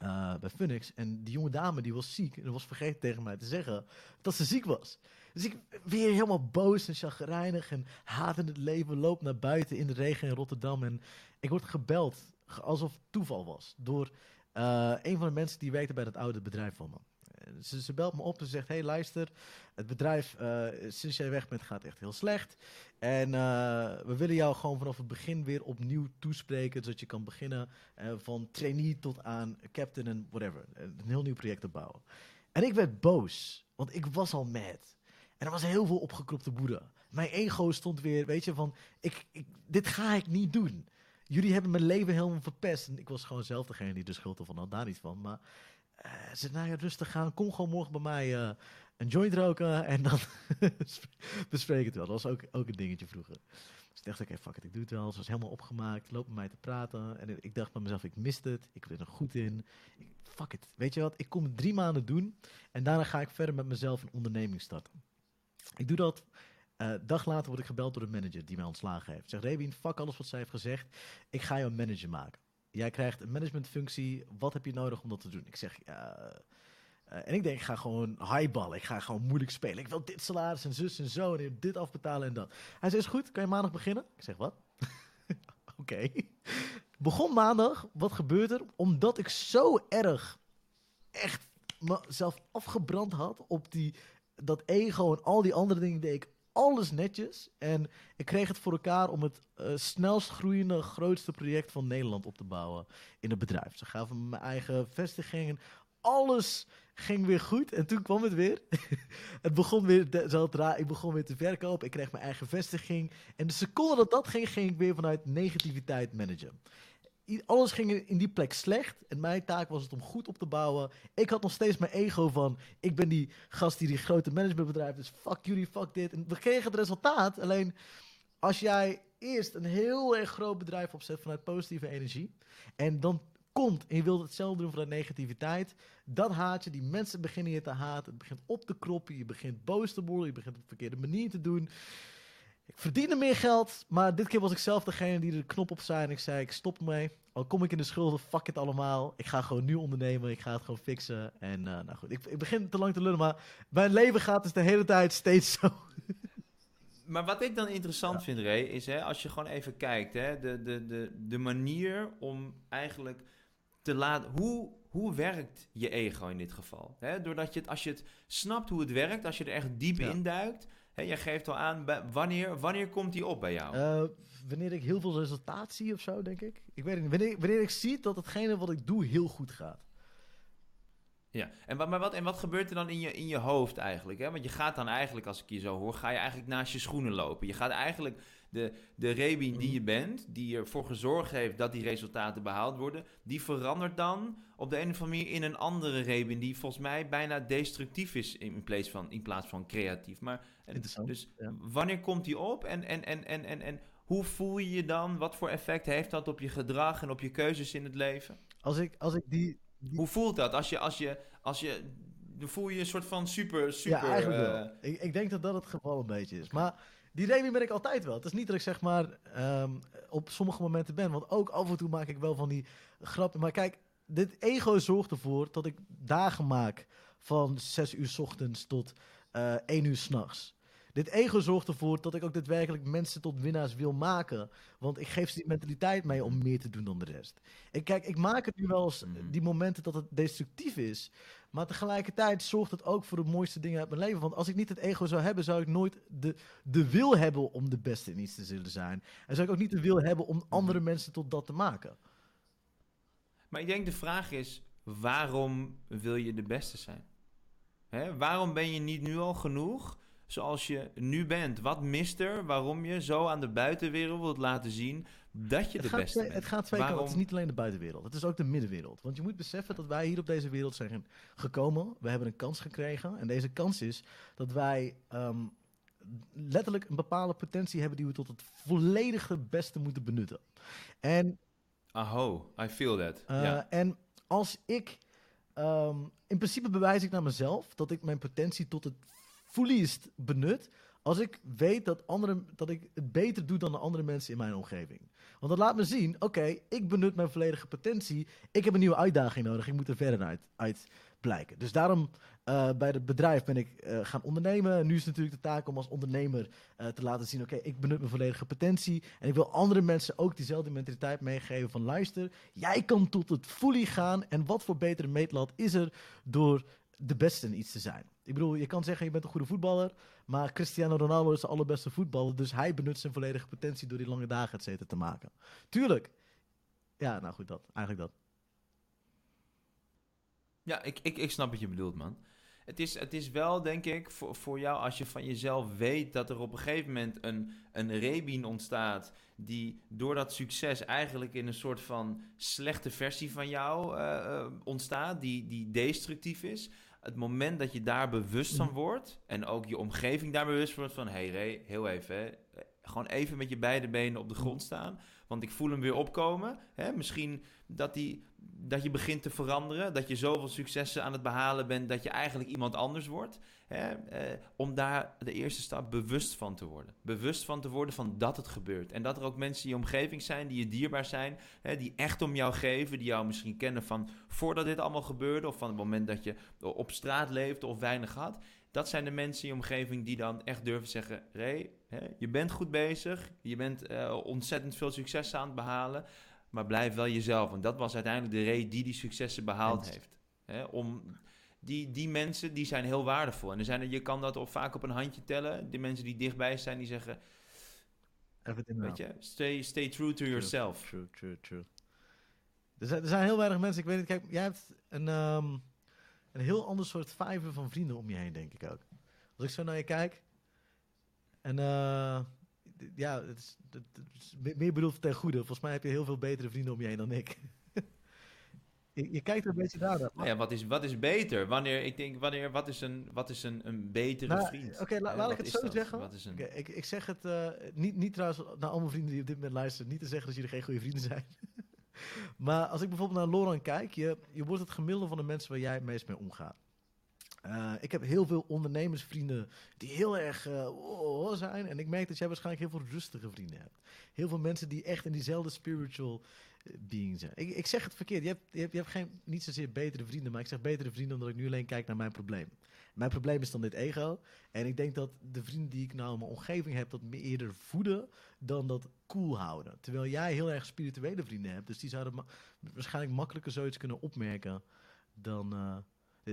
uh, bij Phoenix. En die jonge dame die was ziek. En was vergeten tegen mij te zeggen dat ze ziek was. Dus ik weer helemaal boos en chagrijnig en hatend het leven. Loop naar buiten in de regen in Rotterdam. En ik word gebeld, alsof het toeval was, door uh, een van de mensen die werkte bij dat oude bedrijf van me. Ze, ze, belt me op en zegt: Hey, luister. Het bedrijf, uh, sinds jij weg bent, gaat echt heel slecht. En uh, we willen jou gewoon vanaf het begin weer opnieuw toespreken. Zodat je kan beginnen uh, van trainee tot aan captain en whatever. Een heel nieuw project opbouwen. En ik werd boos, want ik was al mad. En er was heel veel opgekropte woede. Mijn ego stond weer, weet je, van: ik, ik, Dit ga ik niet doen. Jullie hebben mijn leven helemaal verpest. En ik was gewoon zelf degene die de schuld ervan had, daar niet van. Maar uh, ze nou ja, rustig gaan. Kom gewoon morgen bij mij uh, een joint roken en dan <laughs> bespreken het wel. Dat was ook, ook een dingetje vroeger. Dus ik dacht, oké, fuck it, ik doe het wel. Ze was helemaal opgemaakt, loop met mij te praten. En ik dacht bij mezelf, ik mist het, ik ben er goed in. Ik, fuck it, weet je wat, ik kom drie maanden doen. En daarna ga ik verder met mezelf een onderneming starten. Ik doe dat. Uh, dag later word ik gebeld door de manager die mij ontslagen heeft. Zegt, Rebien, fuck alles wat zij heeft gezegd. Ik ga jou een manager maken jij krijgt een managementfunctie. Wat heb je nodig om dat te doen? Ik zeg, ja. Uh, en ik denk, ik ga gewoon highballen. Ik ga gewoon moeilijk spelen. Ik wil dit salaris en zus en zo. En dit afbetalen en dat. Hij zegt, is goed, kan je maandag beginnen? Ik zeg, wat? <laughs> Oké. Begon maandag. Wat gebeurt er? Omdat ik zo erg echt mezelf afgebrand had op die, dat ego en al die andere dingen deed ik alles netjes. En ik kreeg het voor elkaar om het uh, snelst groeiende, grootste project van Nederland op te bouwen in het bedrijf. Ze gaven mijn eigen vestiging. Alles ging weer goed. En toen kwam het weer. <laughs> het begon weer, de, ik begon weer te verkopen. Ik kreeg mijn eigen vestiging. En de seconde dat dat ging, ging ik weer vanuit negativiteit managen alles ging in die plek slecht. En mijn taak was het om goed op te bouwen. Ik had nog steeds mijn ego van... Ik ben die gast die die grote managementbedrijf... Dus fuck jullie, fuck dit. En we kregen het resultaat. Alleen als jij eerst een heel erg groot bedrijf opzet... vanuit positieve energie... en dan komt en je wilt hetzelfde doen vanuit negativiteit... dat haat je. Die mensen beginnen je te haten. Het begint op te kroppen. Je begint boos te worden. Je begint op de verkeerde manier te doen... Ik verdiende meer geld, maar dit keer was ik zelf degene die de knop op zei. En ik zei, ik stop mee. Al kom ik in de schulden, fuck het allemaal. Ik ga gewoon nu ondernemen, ik ga het gewoon fixen. En uh, nou goed, ik, ik, begin te lang te lullen, maar mijn leven gaat dus de hele tijd steeds zo. <laughs> Maar wat ik dan interessant ja. vind, Ray, is hè, als je gewoon even kijkt, hè, de, de, de, de manier om eigenlijk te laten. Hoe, hoe werkt je ego in dit geval? Hè? Doordat je het, als je het snapt hoe het werkt, als je er echt diep ja. in duikt, Hè, jij geeft al aan, wanneer, wanneer komt die op bij jou? Uh, wanneer ik heel veel resultaat zie of zo, denk ik. Ik weet het niet. Wanneer, wanneer ik zie dat hetgene wat ik doe heel goed gaat. Ja, en wat, maar wat, en wat gebeurt er dan in je, in je hoofd eigenlijk? Hè? Want je gaat dan eigenlijk, als ik je zo hoor, ga je eigenlijk naast je schoenen lopen. Je gaat eigenlijk de, de Rebien die je bent, die ervoor gezorgd heeft dat die resultaten behaald worden, die verandert dan op de een of andere manier in een andere Rebien die volgens mij bijna destructief is in plaats van, in plaats van creatief. Maar dus ja. wanneer komt die op en, en, en, en, en, en hoe voel je je dan? Wat voor effect heeft dat op je gedrag en op je keuzes in het leven? Als ik, als ik die, die... Hoe voelt dat als je, als je, als je dan voel je een soort van super, super... Ja, eigenlijk uh... wel. Ik, ik denk dat dat het geval een beetje is. Maar die Remy ben ik altijd wel. Het is niet dat ik zeg maar um, op sommige momenten ben. Want ook af en toe maak ik wel van die grappen. Maar kijk, dit ego zorgt ervoor dat ik dagen maak van 6 uur s ochtends tot uh, 1 uur s'nachts. Dit ego zorgt ervoor dat ik ook daadwerkelijk mensen tot winnaars wil maken. Want ik geef ze die mentaliteit mee om meer te doen dan de rest. Ik, kijk, ik maak het nu wel eens Mhm. die momenten dat het destructief is. Maar tegelijkertijd zorgt het ook voor de mooiste dingen uit mijn leven. Want als ik niet het ego zou hebben, zou ik nooit de, de wil hebben om de beste in iets te zullen zijn. En zou ik ook niet de wil hebben om andere mensen tot dat te maken. Maar ik denk de vraag is, waarom wil je de beste zijn? Hè? Waarom ben je niet nu al genoeg zoals je nu bent? Wat mist er waarom je zo aan de buitenwereld wilt laten zien dat je Het de beste twee, bent? het gaat twee Waarom- kanten. Het is niet alleen de buitenwereld. Het is ook de middenwereld. Want je moet beseffen dat wij hier op deze wereld zijn gekomen. We hebben een kans gekregen. En deze kans is dat wij ehm, letterlijk een bepaalde potentie hebben die we tot het volledige beste moeten benutten. En Aho, I feel that. Eh. En als ik ehm, in principe bewijs ik naar mezelf dat ik mijn potentie tot het fullest benut. Als ik weet dat, andere, dat ik het beter doe dan de andere mensen in mijn omgeving. Want dat laat me zien, oké, ik benut mijn volledige potentie. Ik heb een nieuwe uitdaging nodig. Ik moet er verder uit, blijken. Dus daarom uh, bij het bedrijf ben ik uh, gaan ondernemen. Nu is het natuurlijk de taak om als ondernemer uh, te laten zien: oké, ik benut mijn volledige potentie. En ik wil andere mensen ook diezelfde mentaliteit meegeven: van luister, jij kan tot het fully gaan. En wat voor betere meetlat is er door de beste in iets te zijn? Ik bedoel, je kan zeggen: je bent een goede voetballer. Maar Cristiano Ronaldo is de allerbeste voetballer. Dus hij benut zijn volledige potentie door die lange dagen, et cetera, te maken. Tuurlijk. Ja, nou goed, dat. Eigenlijk dat. Ja, ik, ik, ik snap wat je bedoelt, man. Het is, het is wel, denk ik, voor, voor jou als je van jezelf weet dat er op een gegeven moment een, een rebien ontstaat. die door dat succes eigenlijk in een soort van slechte versie van jou uh, ontstaat. Die, die destructief is. Het moment dat je daar bewust van mhm. wordt. en ook je omgeving daar bewust wordt van. hé hey Ray, heel even, hè, gewoon even met je beide benen op de grond mhm. staan. Want ik voel hem weer opkomen. Hè? Misschien dat die dat je begint te veranderen. Dat je zoveel successen aan het behalen bent dat je eigenlijk iemand anders wordt. Hè? Eh, om daar de eerste stap bewust van te worden. Bewust van te worden van dat het gebeurt. En dat er ook mensen in je omgeving zijn die je dierbaar zijn. Hè? Die echt om jou geven. Die jou misschien kennen van voordat dit allemaal gebeurde. Of van het moment dat je op straat leefde of weinig had. Dat zijn de mensen in je omgeving die dan echt durven zeggen: Ray, hè, je bent goed bezig. Je bent uh, ontzettend veel succes aan het behalen. Maar blijf wel jezelf. Want dat was uiteindelijk de reden die die successen behaald heeft. om, die, die mensen die zijn heel waardevol. En er zijn, je kan dat op, vaak op een handje tellen. De mensen die dichtbij zijn, die zeggen... weet je, stay, stay true to yourself. True, true, true. Er zijn, er zijn heel weinig mensen. Ik weet niet, kijk, jij hebt een, um, een heel ander soort vijver van vrienden om je heen, denk ik ook. Als ik zo naar je kijk. En uh, ja, het is, het is meer bedoeld ten goede. Volgens mij heb je heel veel betere vrienden om je heen dan ik. <laughs> je, je, kijkt er een beetje naar. Nou ja, wat is, wat is beter? Wanneer, ik denk, wanneer, wat is een, wat is een, een betere nou, vriend? Oké, laat ik het zo dat? zeggen. Wat is een... Okay, ik, ik zeg het uh, niet, niet trouwens naar allemaal vrienden die op dit moment luisteren. Niet te zeggen dat jullie geen goede vrienden zijn. <laughs> maar als ik bijvoorbeeld naar Loran kijk, je, je wordt het gemiddelde van de mensen waar jij het meest mee omgaat. Uh, ik heb heel veel ondernemersvrienden die heel erg uh, zijn. En ik merk dat jij waarschijnlijk heel veel rustige vrienden hebt. Heel veel mensen die echt in diezelfde spiritual uh, being zijn. Ik, ik, zeg het verkeerd. Je hebt, je hebt, je hebt geen, niet zozeer betere vrienden, maar ik zeg betere vrienden omdat ik nu alleen kijk naar mijn probleem. Mijn probleem is dan dit ego. En ik denk dat de vrienden die ik nou in mijn omgeving heb, dat me eerder voeden dan dat cool houden. Terwijl jij heel erg spirituele vrienden hebt. Dus die zouden ma waarschijnlijk makkelijker zoiets kunnen opmerken dan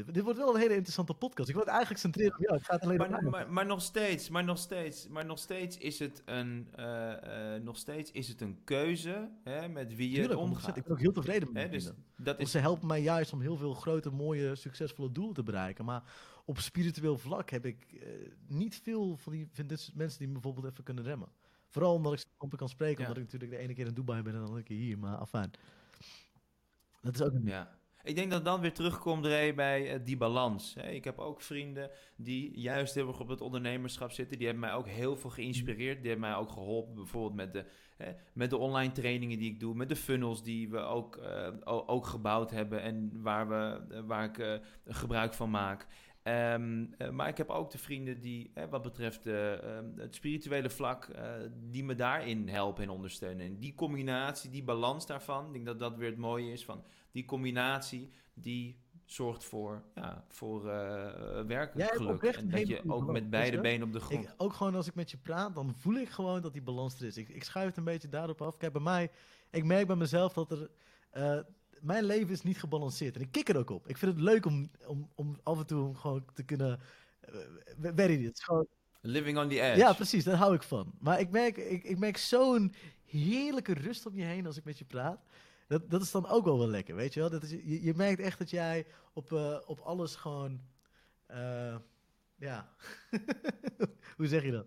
dit, wordt wel een hele interessante podcast. Ik wil het eigenlijk centreren op jou. Het gaat alleen maar, maar, maar, nog steeds, maar nog steeds, maar nog steeds is het een, uh, uh, nog steeds is het een keuze hè, met wie je Tuurlijk, omgaat. Ik ben ook heel tevreden met dus dat is... Ze helpen mij juist om heel veel grote, mooie, succesvolle doelen te bereiken. Maar op spiritueel vlak heb ik uh, niet veel van die van dit mensen die me bijvoorbeeld even kunnen remmen. Vooral omdat ik op kan spreken, ja. omdat ik natuurlijk de ene keer in Dubai ben en de andere keer hier. Maar afijn. Dat is ook een... Ja. Ik denk dat dan weer terugkomt Ray, bij uh, die balans. Hè. Ik heb ook vrienden die juist heel erg op het ondernemerschap zitten. Die hebben mij ook heel veel geïnspireerd. Die hebben mij ook geholpen, bijvoorbeeld met de, hè, met de online trainingen die ik doe. Met de funnels die we ook, uh, ook gebouwd hebben en waar, we, waar ik gebruik van maak. Um, maar ik heb ook de vrienden die, wat betreft uh, het spirituele vlak, uh, die me daarin helpen en ondersteunen. En die combinatie, die balans daarvan, ik denk dat dat weer het mooie is van die combinatie, die zorgt voor, ja, voor uh, werkelijk geluk. En dat je ook met beide benen op de grond... Ik, ook gewoon als ik met je praat, dan voel ik gewoon dat die balans er is. Ik, ik schuif het een beetje daarop af. Kijk, bij mij, ik merk bij mezelf dat er... Mijn leven is niet gebalanceerd. En ik kik er ook op. Ik vind het leuk om, om, om af en toe gewoon te kunnen... Uh, weet het gewoon... Living on the edge. Ja, precies. Daar hou ik van. Maar ik merk, ik, ik merk zo'n heerlijke rust om je heen als ik met je praat. Dat, dat is dan ook wel wel lekker, weet je wel? Dat is, je, je merkt echt dat jij op, uh, op alles gewoon... Uh, ja. <laughs> Hoe zeg je dat?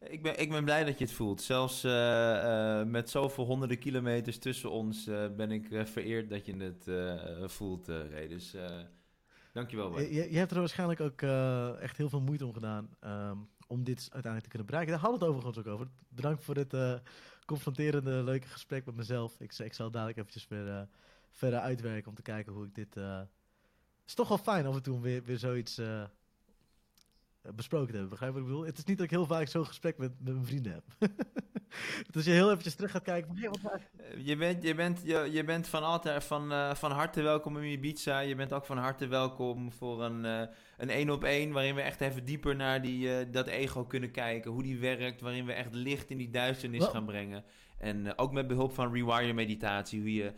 Ik ben, ik ben blij dat je het voelt. Zelfs uh, uh, met zoveel honderden kilometers tussen ons ben ik vereerd dat je het voelt, Ray. Dus dankjewel. Je, je hebt er waarschijnlijk ook echt heel veel moeite om gedaan um, om dit uiteindelijk te kunnen bereiken. Daar hadden we het overigens ook over. Bedankt voor dit confronterende, leuke gesprek met mezelf. Ik, ik zal dadelijk eventjes weer verder uitwerken om te kijken hoe ik dit uh, is toch wel fijn af en toe om weer, weer zoiets besproken te hebben. Begrijp wat ik bedoel? Het is niet dat ik heel vaak zo'n gesprek met, met mijn vrienden heb. <laughs> dus als je heel eventjes terug gaat kijken. Hey, wat eh, je, bent, je, bent, je, je bent van, altijd, van, uh, van harte welkom in Ibiza. Je bent ook van harte welkom voor een, uh, een één op één. Waarin we echt even dieper naar die, dat ego kunnen kijken. Hoe die werkt. Waarin we echt licht in die duisternis gaan brengen. En ook met behulp van rewire meditatie. Hoe je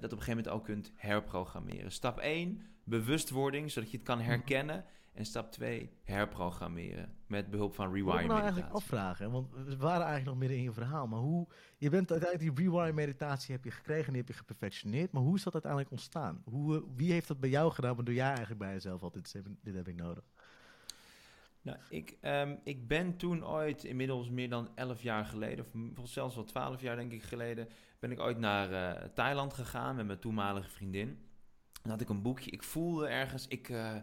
dat op een gegeven moment ook kunt herprogrammeren. Stap 1 bewustwording, zodat je het kan mhm. herkennen. En stap 2, herprogrammeren met behulp van rewire meditatie. Ik nou eigenlijk afvragen, want we waren eigenlijk nog midden in je verhaal. Maar hoe, je bent uiteindelijk die rewire meditatie heb je gekregen en die heb je geperfectioneerd. Maar hoe is dat uiteindelijk ontstaan? Hoe, eh, wie heeft dat bij jou gedaan, waardoor jij eigenlijk bij jezelf altijd dit, dit heb ik nodig? Nou, ik, um, ik ben toen ooit, inmiddels meer dan 11 jaar geleden, of zelfs wel 12 jaar denk ik geleden, ben ik ooit naar uh, Thailand gegaan met mijn toenmalige vriendin. Dan had ik een boekje. Ik voelde ergens, ik, uh,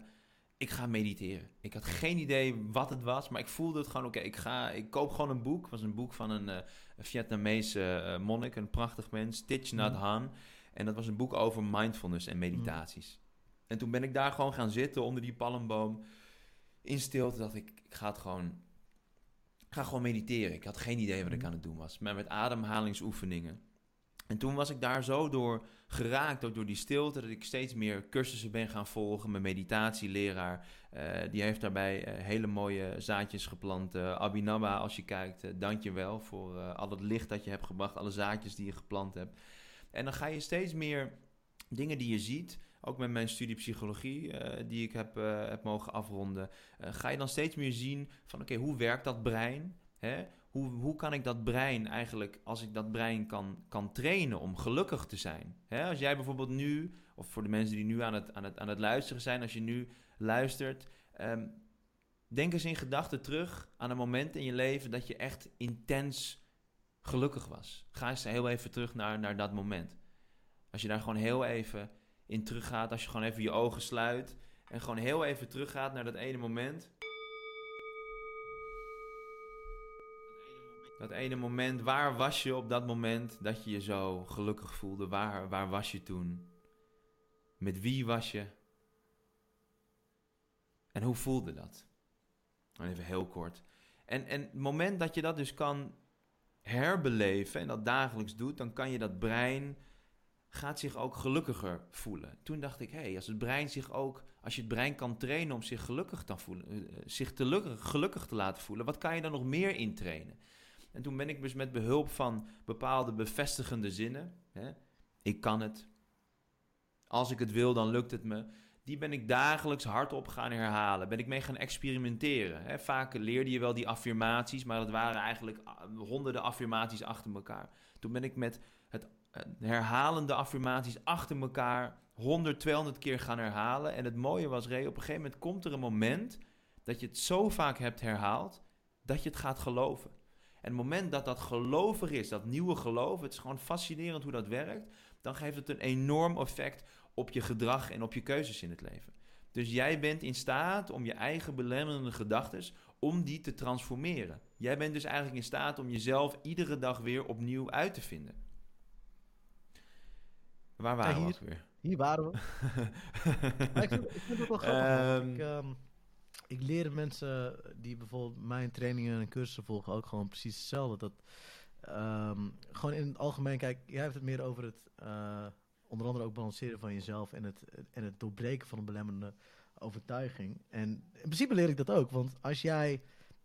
ik ga mediteren. Ik had geen idee wat het was, maar ik voelde het gewoon, oké, ik ga, ik koop gewoon een boek. Het was een boek van een uh, Vietnamese uh, monnik, een prachtig mens, Thich Nhat mhm. Hanh. En dat was een boek over mindfulness en meditaties. Mm. En toen ben ik daar gewoon gaan zitten onder die palmboom. In stilte dacht ik, ik ga het gewoon, ik ga gewoon mediteren. Ik had geen idee wat ik mhm. aan het doen was. Maar met ademhalingsoefeningen. En toen was ik daar zo door geraakt, ook door die stilte, dat ik steeds meer cursussen ben gaan volgen. Mijn meditatieleraar, uh, die heeft daarbij uh, hele mooie zaadjes geplant. Uh, Abinaba, als je kijkt, dank je wel voor al het licht dat je hebt gebracht, alle zaadjes die je geplant hebt. En dan ga je steeds meer dingen die je ziet, ook met mijn studie psychologie, die ik heb, heb mogen afronden, ga je dan steeds meer zien van oké, hoe werkt dat brein? Hè? Hoe, hoe kan ik dat brein eigenlijk, als ik dat brein kan, kan trainen om gelukkig te zijn? Hè? Als jij bijvoorbeeld nu, of voor de mensen die nu aan het, aan het, aan het luisteren zijn, als je nu luistert, um, denk eens in gedachten terug aan een moment in je leven dat je echt intens gelukkig was. Ga eens heel even terug naar, naar dat moment. Als je daar gewoon heel even in teruggaat, als je gewoon even je ogen sluit en gewoon heel even teruggaat naar dat ene moment. Dat ene moment, waar was je op dat moment dat je je zo gelukkig voelde? Waar, waar was je toen? Met wie was je? En hoe voelde dat? Even heel kort. En, en het moment dat je dat dus kan herbeleven en dat dagelijks doet, dan kan je dat brein gaat zich ook gelukkiger voelen. Toen dacht ik, hé, hey, als het brein zich ook, als je het brein kan trainen om zich gelukkig te voelen, eh, zich te gelukkig te laten voelen, wat kan je dan nog meer intrainen? En toen ben ik dus met behulp van bepaalde bevestigende zinnen, hè, ik kan het, als ik het wil, dan lukt het me. Die ben ik dagelijks hardop gaan herhalen. Ben ik mee gaan experimenteren. Hè. Vaak leerde je wel die affirmaties, maar dat waren eigenlijk ah, honderden affirmaties achter elkaar. Toen ben ik met het herhalende affirmaties achter elkaar 100, 200 keer gaan herhalen. En het mooie was, op een gegeven moment komt er een moment dat je het zo vaak hebt herhaald dat je het gaat geloven. En het moment dat dat gelovig is, dat nieuwe geloof, het is gewoon fascinerend hoe dat werkt, dan geeft het een enorm effect op je gedrag en op je keuzes in het leven. Dus jij bent in staat om je eigen belemmerende gedachten, om die te transformeren. Jij bent dus eigenlijk in staat om jezelf iedere dag weer opnieuw uit te vinden. Waar waren we weer? Hier waren we. <laughs> ik, vind, ik, vind, het wel grappig. Um, ik, um, ik leer mensen die bijvoorbeeld mijn trainingen en cursussen volgen ook gewoon precies hetzelfde. Dat um, gewoon in het algemeen, kijk, jij hebt het meer over het uh, onder andere ook balanceren van jezelf en het, en het doorbreken van een belemmerende overtuiging. En in principe leer ik dat ook, want als jij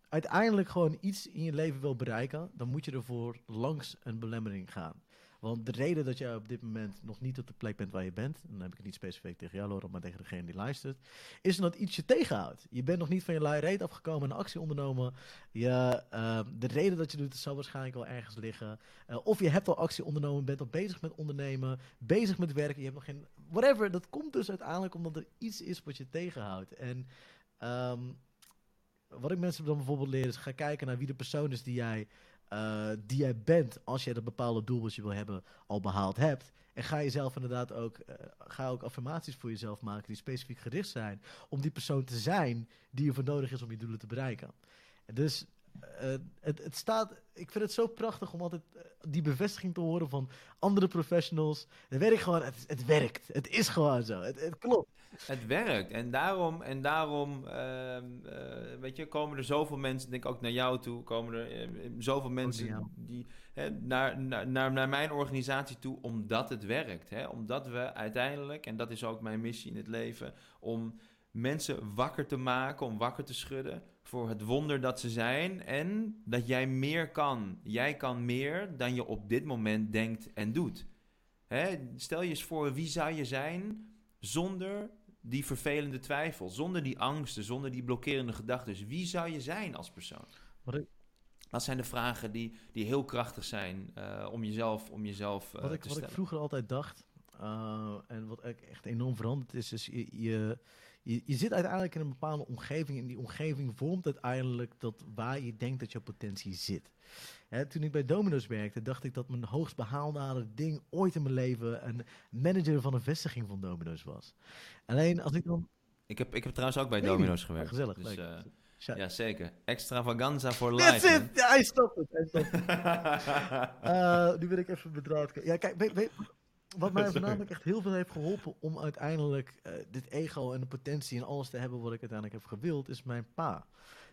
uiteindelijk gewoon iets in je leven wil bereiken, dan moet je ervoor langs een belemmering gaan. Want de reden dat jij op dit moment nog niet op de plek bent waar je bent, dan heb ik het niet specifiek tegen jou, Laura, maar tegen degene die luistert, is dat iets je tegenhoudt. Je bent nog niet van je lui afgekomen en actie ondernomen. Je, uh, de reden dat je doet, zal waarschijnlijk wel ergens liggen. Uh, of je hebt al actie ondernomen, bent al bezig met ondernemen, bezig met werken, je hebt nog geen. Whatever. Dat komt dus uiteindelijk omdat er iets is wat je tegenhoudt. En. Um, wat ik mensen dan bijvoorbeeld leer is ga kijken naar wie de persoon is die jij uh, die jij bent als je dat bepaalde doel wat je wil hebben al behaald hebt. En ga jezelf inderdaad ook, uh, ga ook affirmaties voor jezelf maken die specifiek gericht zijn om die persoon te zijn die er voor nodig is om je doelen te bereiken. En dus het, het staat, ik vind het zo prachtig om altijd die bevestiging te horen van andere professionals. Het werkt gewoon, het, het werkt. Het is gewoon zo. Het, het klopt. Het werkt. En daarom, en daarom ehm, eh, weet je, komen er zoveel mensen, denk ik ook naar jou toe, komen er zoveel mensen die, hè, naar, naar, naar, naar, mijn organisatie toe, omdat het werkt. Hè? Omdat we uiteindelijk, en dat is ook mijn missie in het leven, om mensen wakker te maken, om wakker te schudden voor het wonder dat ze zijn en dat jij meer kan. Jij kan meer dan je op dit moment denkt en doet. Hè? Stel je eens voor, wie zou je zijn zonder die vervelende twijfel, zonder die angsten, zonder die blokkerende gedachten. Wie zou je zijn als persoon? Wat ik... Dat zijn de vragen die, die heel krachtig zijn uh, om jezelf, om jezelf uh, wat ik, te Wat ik vroeger altijd dacht, uh, en wat echt enorm veranderd is, is je, je, je, je, zit uiteindelijk in een bepaalde omgeving. En die omgeving vormt uiteindelijk dat waar je denkt dat je potentie zit. Hè, toen ik bij Domino's werkte, dacht ik dat mijn hoogst behaalbare ding ooit in mijn leven een manager van een vestiging van Domino's was. Alleen als ik dan. Ik heb, ik heb trouwens ook bij Domino's gewerkt. gezellig. Dus, uh, ja, zeker. Extravaganza voor life. That's it! Ja, hij stopt het. Hij stopt het. uh, <laughs> nu ben ik even bedraad. Ja, kijk, weet, weet, wat mij <laughs> voornamelijk echt heel veel heeft geholpen om uiteindelijk uh, dit ego en de potentie en alles te hebben wat ik uiteindelijk heb gewild, is mijn pa.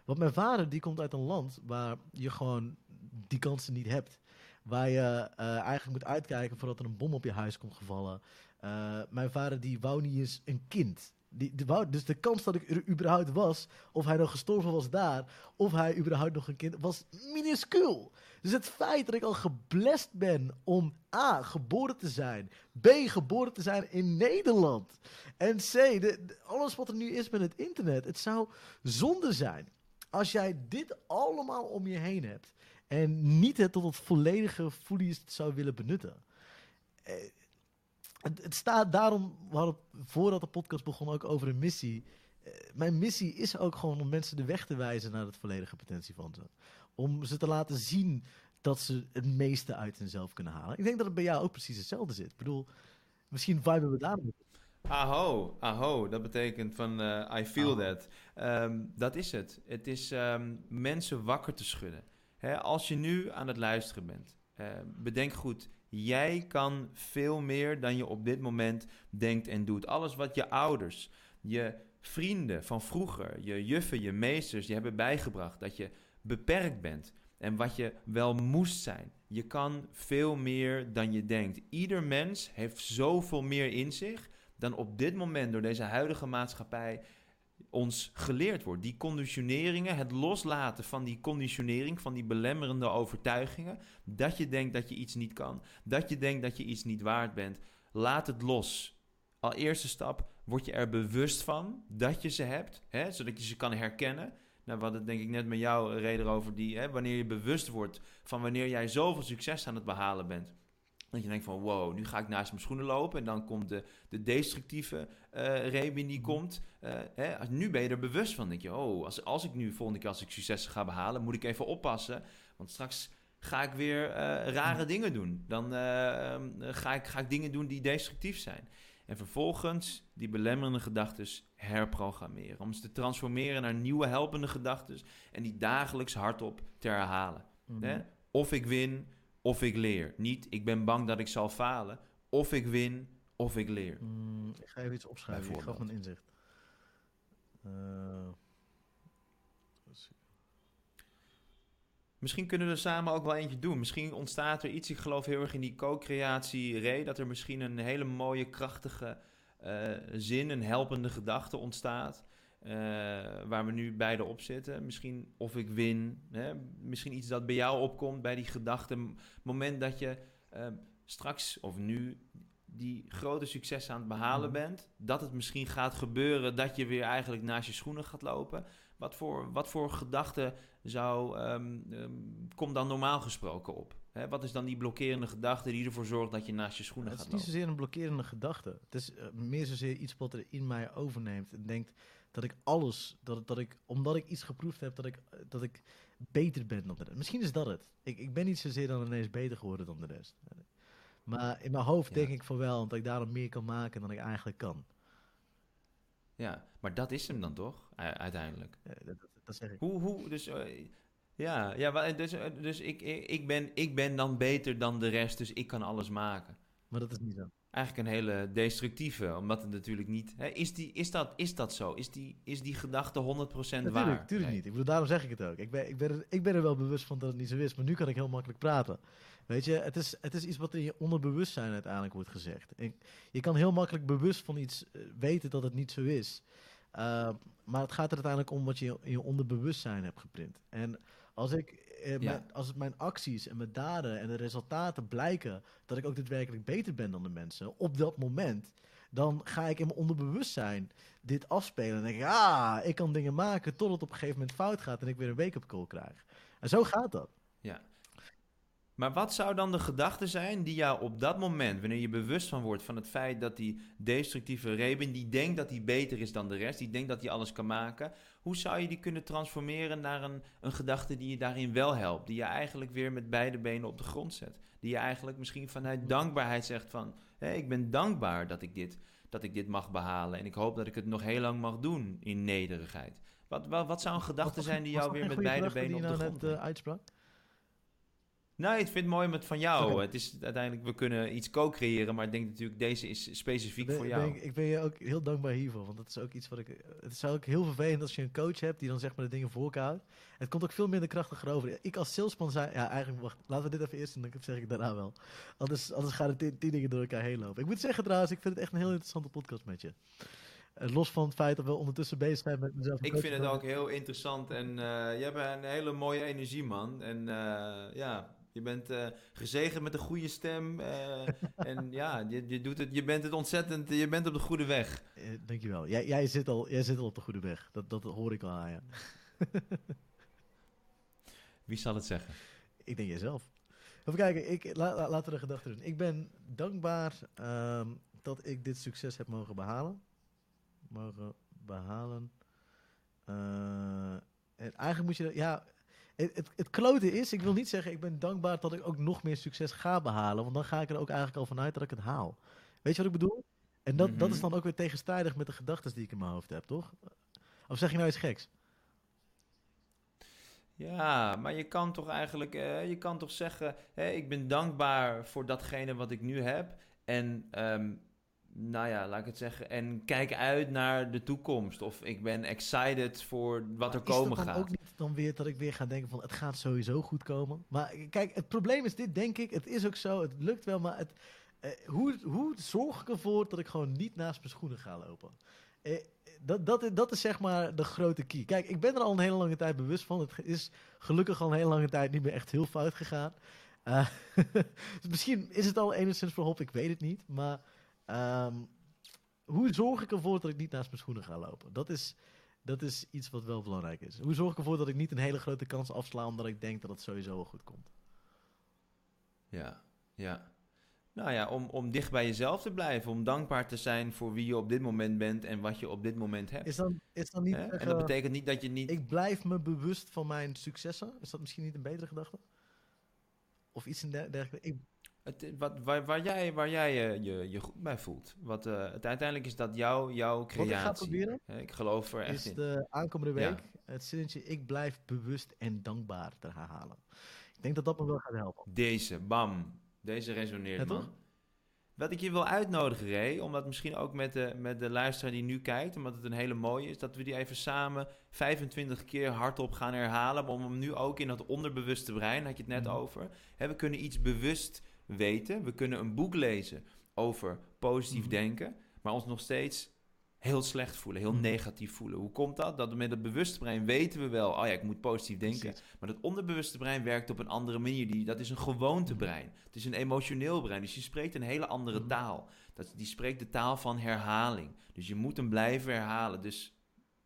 Want mijn vader die komt uit een land waar je gewoon die kansen niet hebt. Waar je uh, eigenlijk moet uitkijken voordat er een bom op je huis komt gevallen. Uh, mijn vader die wou niet eens een kind. Die, die wou, dus de kans dat ik er überhaupt was, of hij nog gestorven was daar, of hij überhaupt nog een kind, was minuscuul. Dus het feit dat ik al geblest ben om A, geboren te zijn, B, geboren te zijn in Nederland, en C, de, alles wat er nu is met het internet, het zou zonde zijn als jij dit allemaal om je heen hebt en niet het tot het volledige fully zou willen benutten. Eh, het, het, staat daarom, we voordat de podcast begon ook over een missie. Eh, mijn missie is ook gewoon om mensen de weg te wijzen naar het volledige potentie van ze. Om ze te laten zien dat ze het meeste uit hunzelf kunnen halen. Ik denk dat het bij jou ook precies hetzelfde zit. Ik bedoel, misschien viben we daar Aho, aho, dat betekent van uh, I feel that. Um, dat is het. Het is um, mensen wakker te schudden. Hè, als je nu aan het luisteren bent, uh, bedenk goed, jij kan veel meer dan je op dit moment denkt en doet. Alles wat je ouders, je vrienden van vroeger, je juffen, je meesters, je hebben bijgebracht dat je beperkt bent en wat je wel moest zijn. Je kan veel meer dan je denkt. Ieder mens heeft zoveel meer in zich dan op dit moment door deze huidige maatschappij ons geleerd wordt. Die conditioneringen, het loslaten van die conditionering, van die belemmerende overtuigingen, dat je denkt dat je iets niet kan, dat je denkt dat je iets niet waard bent, laat het los. Al eerste stap, word je er bewust van dat je ze hebt, hè, zodat je ze kan herkennen. Nou, we hadden denk ik net met jou reden over die, hè, wanneer je bewust wordt van wanneer jij zoveel succes aan het behalen bent dat je denkt van wow, nu ga ik naast mijn schoenen lopen. En dan komt de, de destructieve uh, die mhm. komt. Uh, hè, nu ben je er bewust van. denk je, oh, als, als ik nu volgende keer als ik succes ga behalen, moet ik even oppassen. Want straks ga ik weer uh, rare mhm. dingen doen. Dan ehm, ga, ik, ga ik dingen doen die destructief zijn. En vervolgens die belemmerende gedachten herprogrammeren. Om ze te transformeren naar nieuwe helpende gedachten. En die dagelijks hardop te herhalen. Mm hè? Of ik win, of ik leer. Niet, ik ben bang dat ik zal falen. Of ik win, of ik leer. Mm, ik ga even iets opschrijven. Ik gaf een inzicht. Uh, misschien kunnen we er samen ook wel eentje doen. Misschien ontstaat er iets. Ik geloof heel erg in die co-creatie, Ray. Dat er misschien een hele mooie, krachtige uh, zin, een helpende gedachte ontstaat. Uh, waar we nu beide op zitten. Misschien of ik win. Hè? Misschien iets dat bij jou opkomt bij die gedachte. moment dat je uh, straks of nu die grote succes aan het behalen mhm. bent. Dat het misschien gaat gebeuren dat je weer eigenlijk naast je schoenen gaat lopen. Wat voor, wat voor gedachte zou, um, um, komt dan normaal gesproken op? Hè, wat is dan die blokkerende gedachte die ervoor zorgt dat je naast je schoenen gaat lopen? Het is niet zozeer een blokkerende gedachte. Het is uh, meer zozeer iets wat er in mij overneemt en denkt dat ik alles, dat, dat ik, omdat ik iets geproefd heb, dat ik, dat ik beter ben dan de rest. Misschien is dat het. Ik, ik ben niet zozeer dan ineens beter geworden dan de rest. Maar in mijn hoofd denk ik van wel, dat ik daarom meer kan maken dan ik eigenlijk kan. Ja, maar dat is hem dan toch, uiteindelijk? Ja, dat, dat, zeg ik. Hoe, hoe, dus, uh, Ja, ja dus, dus ik, ik, ben, ik ben dan beter dan de rest, dus ik kan alles maken. Maar dat is niet zo. Eigenlijk een hele destructieve, omdat het natuurlijk niet... Hè, is, die, is, dat, is dat zo? Is die, is die gedachte 100% natuurlijk, waar? Natuurlijk niet. Ik bedoel, daarom zeg ik het ook. Ik ben, ik, ben er, ik ben er wel bewust van dat het niet zo is, maar nu kan ik heel makkelijk praten. Weet je, het is, het is iets wat in je onderbewustzijn uiteindelijk wordt gezegd. je kan heel makkelijk bewust van iets eh, weten dat het niet zo is. Uh, maar het gaat er uiteindelijk om wat je in je onderbewustzijn hebt geprint. En als, ik, eh, als het mijn acties en mijn daden en de resultaten blijken dat ik ook daadwerkelijk beter ben dan de mensen op dat moment, dan ga ik in mijn onderbewustzijn dit afspelen. En denk ik, ah, ik kan dingen maken tot het op een gegeven moment fout gaat en ik weer een wake-up call krijg. En zo gaat dat. Ja. Maar wat zou dan de gedachte zijn die jou op dat moment, wanneer je bewust van wordt van het feit dat die destructieve Rebin, die denkt dat hij beter is dan de rest, die denkt dat hij alles kan maken, hoe zou je die kunnen transformeren naar een, een gedachte die je daarin wel helpt, die je eigenlijk weer met beide benen op de grond zet, die je eigenlijk misschien vanuit dankbaarheid zegt van, hé, ik ben dankbaar dat ik, dit, dat ik dit mag behalen en ik hoop dat ik het nog heel lang mag doen in nederigheid. Wat, wat, wat zou een gedachte zijn die jou weer met beide benen op de nou grond net, uh, nou, ik vind het mooi met van jou. Het is uiteindelijk, we kunnen iets co-creëren, maar ik denk natuurlijk, deze is specifiek voor jou. ik ben je ook heel dankbaar hiervoor, want dat is ook iets wat ik. Het is ook heel vervelend als je een coach hebt die dan zeg maar de dingen voor elkaar houdt. Het komt ook veel minder krachtig over. Ik als salesman zei, ja, eigenlijk, wacht, laten we dit even eerst doen, dan zeg ik daarna wel. Anders, anders gaan de tien dingen door elkaar heen lopen. Ik moet zeggen trouwens, ik vind het echt een heel interessante podcast met je. Eh, los van het feit dat we ondertussen bezig zijn met mezelf. Ik vind het ook heel interessant en uh, je hebt een hele mooie energie, man. En uh, ja, je bent uh, gezegend met een goede stem. Uh, en ja, je, je, doet het, je bent het ontzettend. Je bent op de goede weg. Uh, dankjewel. Jij, jij, zit al, jij zit al op de goede weg. Dat, dat hoor ik al aan je. <laughs> Wie zal het zeggen? Ik denk jijzelf. Even kijken, ik, la, laten we de gedachte doen. Ik ben dankbaar um, dat ik dit succes heb mogen behalen. Mogen behalen. en eigenlijk moet je... Ja, het, het, het klote is, ik wil niet zeggen, ik ben dankbaar dat ik ook nog meer succes ga behalen. Want dan ga ik er ook eigenlijk al vanuit dat ik het haal. Weet je wat ik bedoel? En dat, dat is mhm. dan ook weer tegenstrijdig met de gedachten die ik in mijn hoofd heb, toch? Of zeg je nou iets geks? Ja, maar je kan toch eigenlijk, uh, je kan toch zeggen, hè, ik ben dankbaar voor datgene wat ik nu heb. En um, nou ja, laat ik het zeggen. En kijk uit naar de toekomst. Of ik ben excited voor wat er komen gaat. Is dan ook niet dan weer dat ik weer ga denken van het gaat sowieso goed komen? Maar kijk, het probleem is dit, denk ik. Het is ook zo, het lukt wel, maar het, eh, hoe, hoe zorg ik ervoor dat ik gewoon niet naast mijn schoenen ga lopen? Eh, dat, dat, dat is zeg maar de grote key. Kijk, ik ben er al een hele lange tijd bewust van. Het is gelukkig al een hele lange tijd niet meer echt heel fout gegaan. Uh, <laughs> misschien is het al enigszins verhopt, ik weet het niet. Maar Um, hoe zorg ik ervoor dat ik niet naast mijn schoenen ga lopen? Dat is, dat is iets wat wel belangrijk is. Hoe zorg ik ervoor dat ik niet een hele grote kans afsla omdat ik denk dat het sowieso wel goed komt? Ja, ja. Nou ja, om, om dicht bij jezelf te blijven, om dankbaar te zijn voor wie je op dit moment bent en wat je op dit moment hebt. Is dan, is dan niet en dat betekent niet dat je niet. Ik blijf me bewust van mijn successen. Is dat misschien niet een betere gedachte? Of iets in dergelijke. Ik, het, wat, waar, waar, jij, waar jij je, je, je goed bij voelt. Wat, uh, het, uiteindelijk is dat jou, jouw creatie. Wat ik ga proberen, ik geloof er echt is de aankomende week het zinnetje ik blijf bewust en dankbaar te herhalen. Ik denk dat dat me wel gaat helpen. Deze, bam. Deze resoneert, man. Wat ik je wil uitnodigen, Ray, omdat misschien ook met de, met de luisteraar die nu kijkt, omdat het een hele mooie is, dat we die even samen 25 keer hardop gaan herhalen. Om hem nu ook in dat onderbewuste brein, had je het net mhm. over. Hè, we kunnen iets bewust weten. We kunnen een boek lezen over positief mhm. denken, maar ons nog steeds heel slecht voelen, heel mhm. negatief voelen. Hoe komt dat? Dat met het bewuste brein weten we wel, oh ja, ik moet positief denken. Maar het onderbewuste brein werkt op een andere manier. Die, dat is een gewoontebrein. Mhm. Het is een emotioneel brein. Dus je spreekt een hele andere taal. Dat, die spreekt de taal van herhaling. Dus je moet hem blijven herhalen. Dus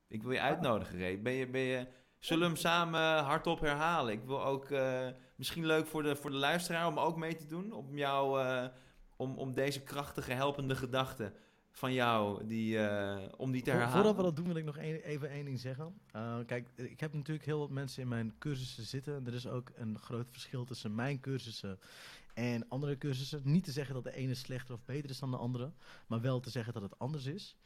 ik wil je uitnodigen, Ray. Ben je, ben je, zullen we hem samen hardop herhalen? Ik wil ook... Uh, misschien leuk voor de, voor de luisteraar om ook mee te doen. Om, jou, uh, om, om deze krachtige, helpende gedachten van jou, die, uh, om die te herhalen. Voordat we dat doen, wil ik nog een, even één ding zeggen. Kijk, ik heb natuurlijk heel wat mensen in mijn cursussen zitten. En er is ook een groot verschil tussen mijn cursussen en andere cursussen. Niet te zeggen dat de ene slechter of beter is dan de andere, maar wel te zeggen dat het anders is.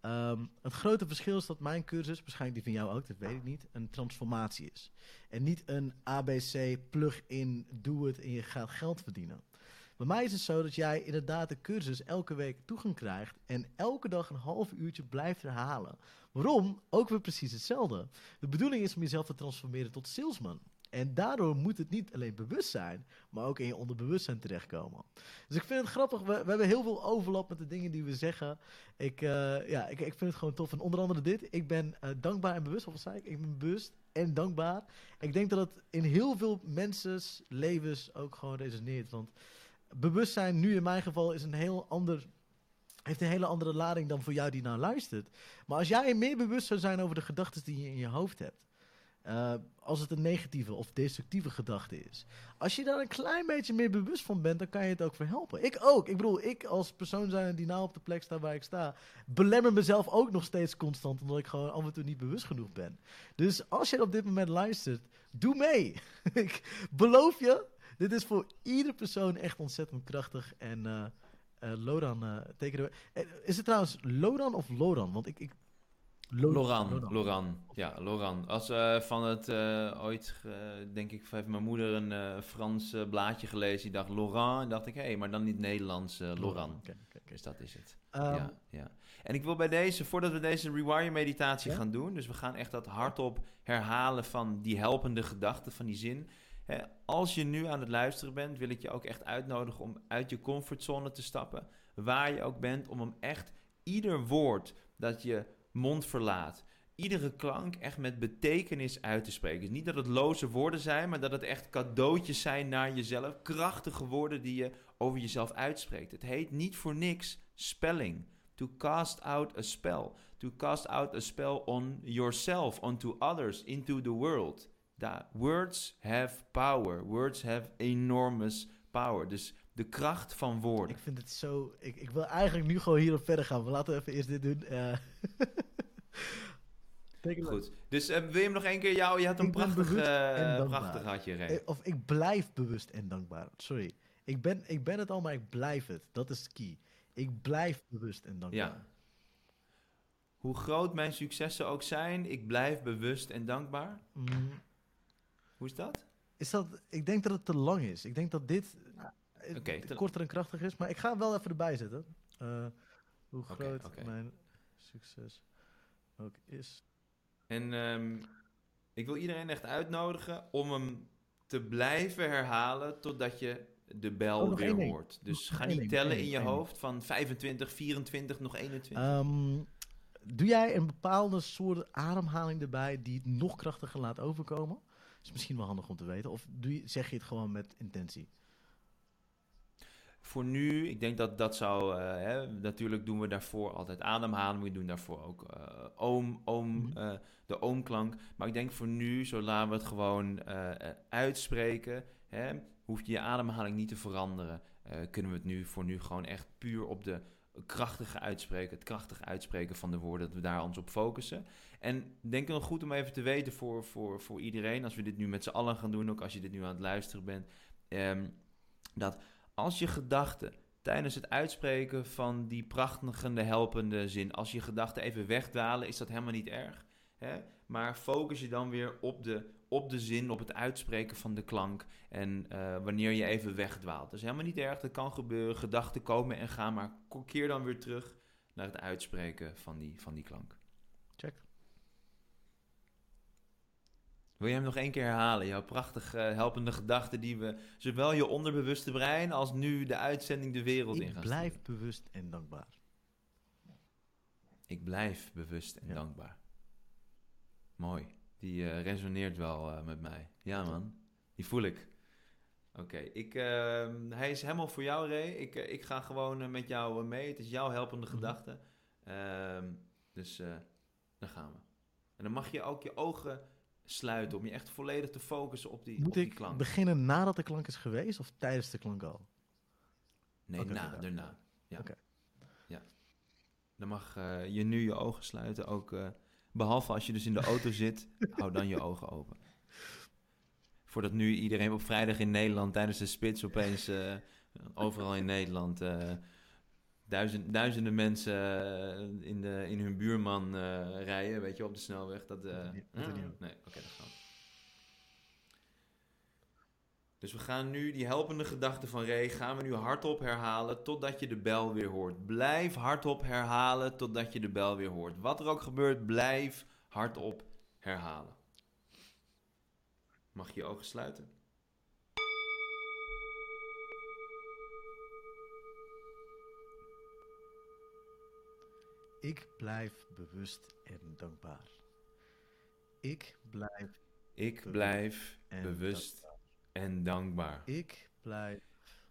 Ehm, het grote verschil is dat mijn cursus, waarschijnlijk die van jou ook, dat weet ik niet, een transformatie is. En niet een ABC, plug in, doe het en je gaat geld verdienen. Bij mij is het zo dat jij inderdaad de cursus elke week toegang krijgt en elke dag een half uurtje blijft herhalen. Waarom? Ook weer precies hetzelfde. De bedoeling is om jezelf te transformeren tot salesman. En daardoor moet het niet alleen bewust zijn, maar ook in je onderbewustzijn terechtkomen. Dus ik vind het grappig. We, we hebben heel veel overlap met de dingen die we zeggen. Ik, uh, ja, ik, ik vind het gewoon tof. En onder andere dit. Ik ben uh, dankbaar en bewust. Wat zei ik? Ik ben bewust en dankbaar. Ik denk dat het in heel veel mensen's levens ook gewoon resoneert. Want bewustzijn, nu in mijn geval, is een heel ander heeft een hele andere lading dan voor jou die nou luistert. Maar als jij meer bewust zou zijn over de gedachten die je in je hoofd hebt, uh, als het een negatieve of destructieve gedachte is. Als je daar een klein beetje meer bewust van bent, dan kan je het ook verhelpen. Ik ook. Ik bedoel, ik als persoon zijn die nou op de plek staat waar ik sta, belemmer mezelf ook nog steeds constant, omdat ik gewoon af en toe niet bewust genoeg ben. Dus als je op dit moment luistert, doe mee. <laughs> ik beloof je, dit is voor iedere persoon echt ontzettend krachtig. En uh, uh, Loran, uh, tekenen we. Is het trouwens Loran of Loran? Want ik, ik Loran, Loran, Ja, Loran. Als uh, van het uh, ooit, uh, denk ik, heeft mijn moeder een Frans blaadje gelezen. Die dacht Laurent. En dacht ik, hé, hey, maar dan niet Nederlands Loran. Okay, okay, okay. Dus dat is het. Um, ja, ja. En ik wil bij deze, voordat we deze rewire meditatie ja? gaan doen. Dus we gaan echt dat hardop herhalen van die helpende gedachten, van die zin. Hè, als je nu aan het luisteren bent, wil ik je ook echt uitnodigen om uit je comfortzone te stappen. Waar je ook bent, om hem echt ieder woord dat je mond verlaat. Iedere klank echt met betekenis uit te spreken. Dus niet dat het loze woorden zijn, maar dat het echt cadeautjes zijn naar jezelf. Krachtige woorden die je over jezelf uitspreekt. Het heet niet voor niks spelling. To cast out a spell. To cast out a spell on yourself, onto others, into the world. Da words have power. Words have enormous power. Dus de kracht van woorden. Ik vind het zo. Ik, ik wil eigenlijk nu gewoon hierop verder gaan. We laten even eerst dit doen. <laughs> Uh... Goed. Dus uh, wil je hem nog één keer jou? Je had een prachtig, uh, prachtig Ray. Of ik blijf bewust en dankbaar. Sorry. Ik ben, ik ben het al, maar ik blijf het. Dat is key. Ik blijf bewust en dankbaar. Ja. Hoe groot mijn successen ook zijn, ik blijf bewust en dankbaar. Mm. Hoe is dat? Is dat? Ik denk dat het te lang is. Ik denk dat dit okay, korter en krachtig is. Maar ik ga hem wel even erbij zetten. Uh, hoe groot okay, okay. mijn succes ook is. En um, ik wil iedereen echt uitnodigen om hem te blijven herhalen totdat je de bel oh, weer hoort. Dus ga niet tellen in je hoofd van 25, 24, nog 21. Um, doe jij een bepaalde soort ademhaling erbij die het nog krachtiger laat overkomen? Is misschien wel handig om te weten. Of doe je, zeg je het gewoon met intentie? Voor nu, ik denk dat dat zou. Uh, hè, natuurlijk doen we daarvoor altijd ademhaling. We doen daarvoor ook uh, oom, oom, uh, de oomklank. Maar ik denk voor nu, zolang we het gewoon uitspreken, hè, hoef je je ademhaling niet te veranderen. kunnen we het nu voor nu gewoon echt puur op de krachtige uitspreken, het krachtige uitspreken van de woorden, dat we daar ons op focussen. En denk nog goed om even te weten voor, voor, voor iedereen, als we dit nu met z'n allen gaan doen, ook als je dit nu aan het luisteren bent, um, dat als je gedachten tijdens het uitspreken van die prachtige, helpende zin, als je gedachten even wegdalen, is dat helemaal niet erg. Hè? Maar focus je dan weer op de, op de zin, op het uitspreken van de klank. En uh, wanneer je even wegdwaalt. Dat is helemaal niet erg, dat kan gebeuren. Gedachten komen en gaan, maar keer dan weer terug naar het uitspreken van die, van die klank. Wil je hem nog één keer herhalen? Jouw prachtige helpende gedachten die we zowel je onderbewuste brein als nu de uitzending de wereld in gaan Ik blijf bewust en dankbaar. Ik blijf bewust en dankbaar. Mooi. Die uh, resoneert wel uh, met mij. Ja man, die voel ik. Oké, ik, uh, hij is helemaal voor jou Ray. Ik, eh, ik ga gewoon met jou mee. Het is jouw helpende mm gedachte. Ehm, dus dan gaan we. En dan mag je ook je ogen sluiten. Om je echt volledig te focussen op die, Moet op die ik beginnen nadat de klank is geweest of tijdens de klank al? Nee, okay, na, daarna. Ja. Okay. ja. Dan mag uh, je nu je ogen sluiten. Ook, uh, behalve als je dus in de auto zit, <laughs> hou dan je ogen open. Voordat nu iedereen op vrijdag in Nederland tijdens de spits opeens uh, overal in Nederland duizend, duizenden mensen in, de, in hun buurman rijden, weet je, op de snelweg. Dat, dat, niet, dat niet. Nee, oké, dat gaat. Dus we gaan nu die helpende gedachte van Ray, gaan we nu hardop herhalen totdat je de bel weer hoort. Blijf hardop herhalen totdat je de bel weer hoort. Wat er ook gebeurt, blijf hardop herhalen. Mag je je ogen sluiten? Ik blijf bewust en dankbaar. Ik blijf. Ik blijf bewust en dankbaar. Ik blijf.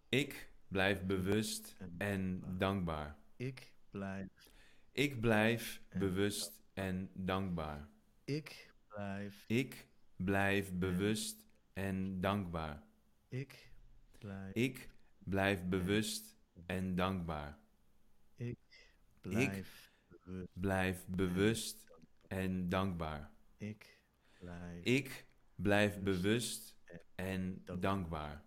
Ik blijf bewust en dankbaar. Ik blijf. Ik blijf bewust en dankbaar. Ik blijf. Ik blijf bewust en dankbaar. Ik blijf. Ik blijf bewust en dankbaar. Ik blijf. Blijf bewust en dankbaar. Ik blijf. Ik blijf bewust en dankbaar.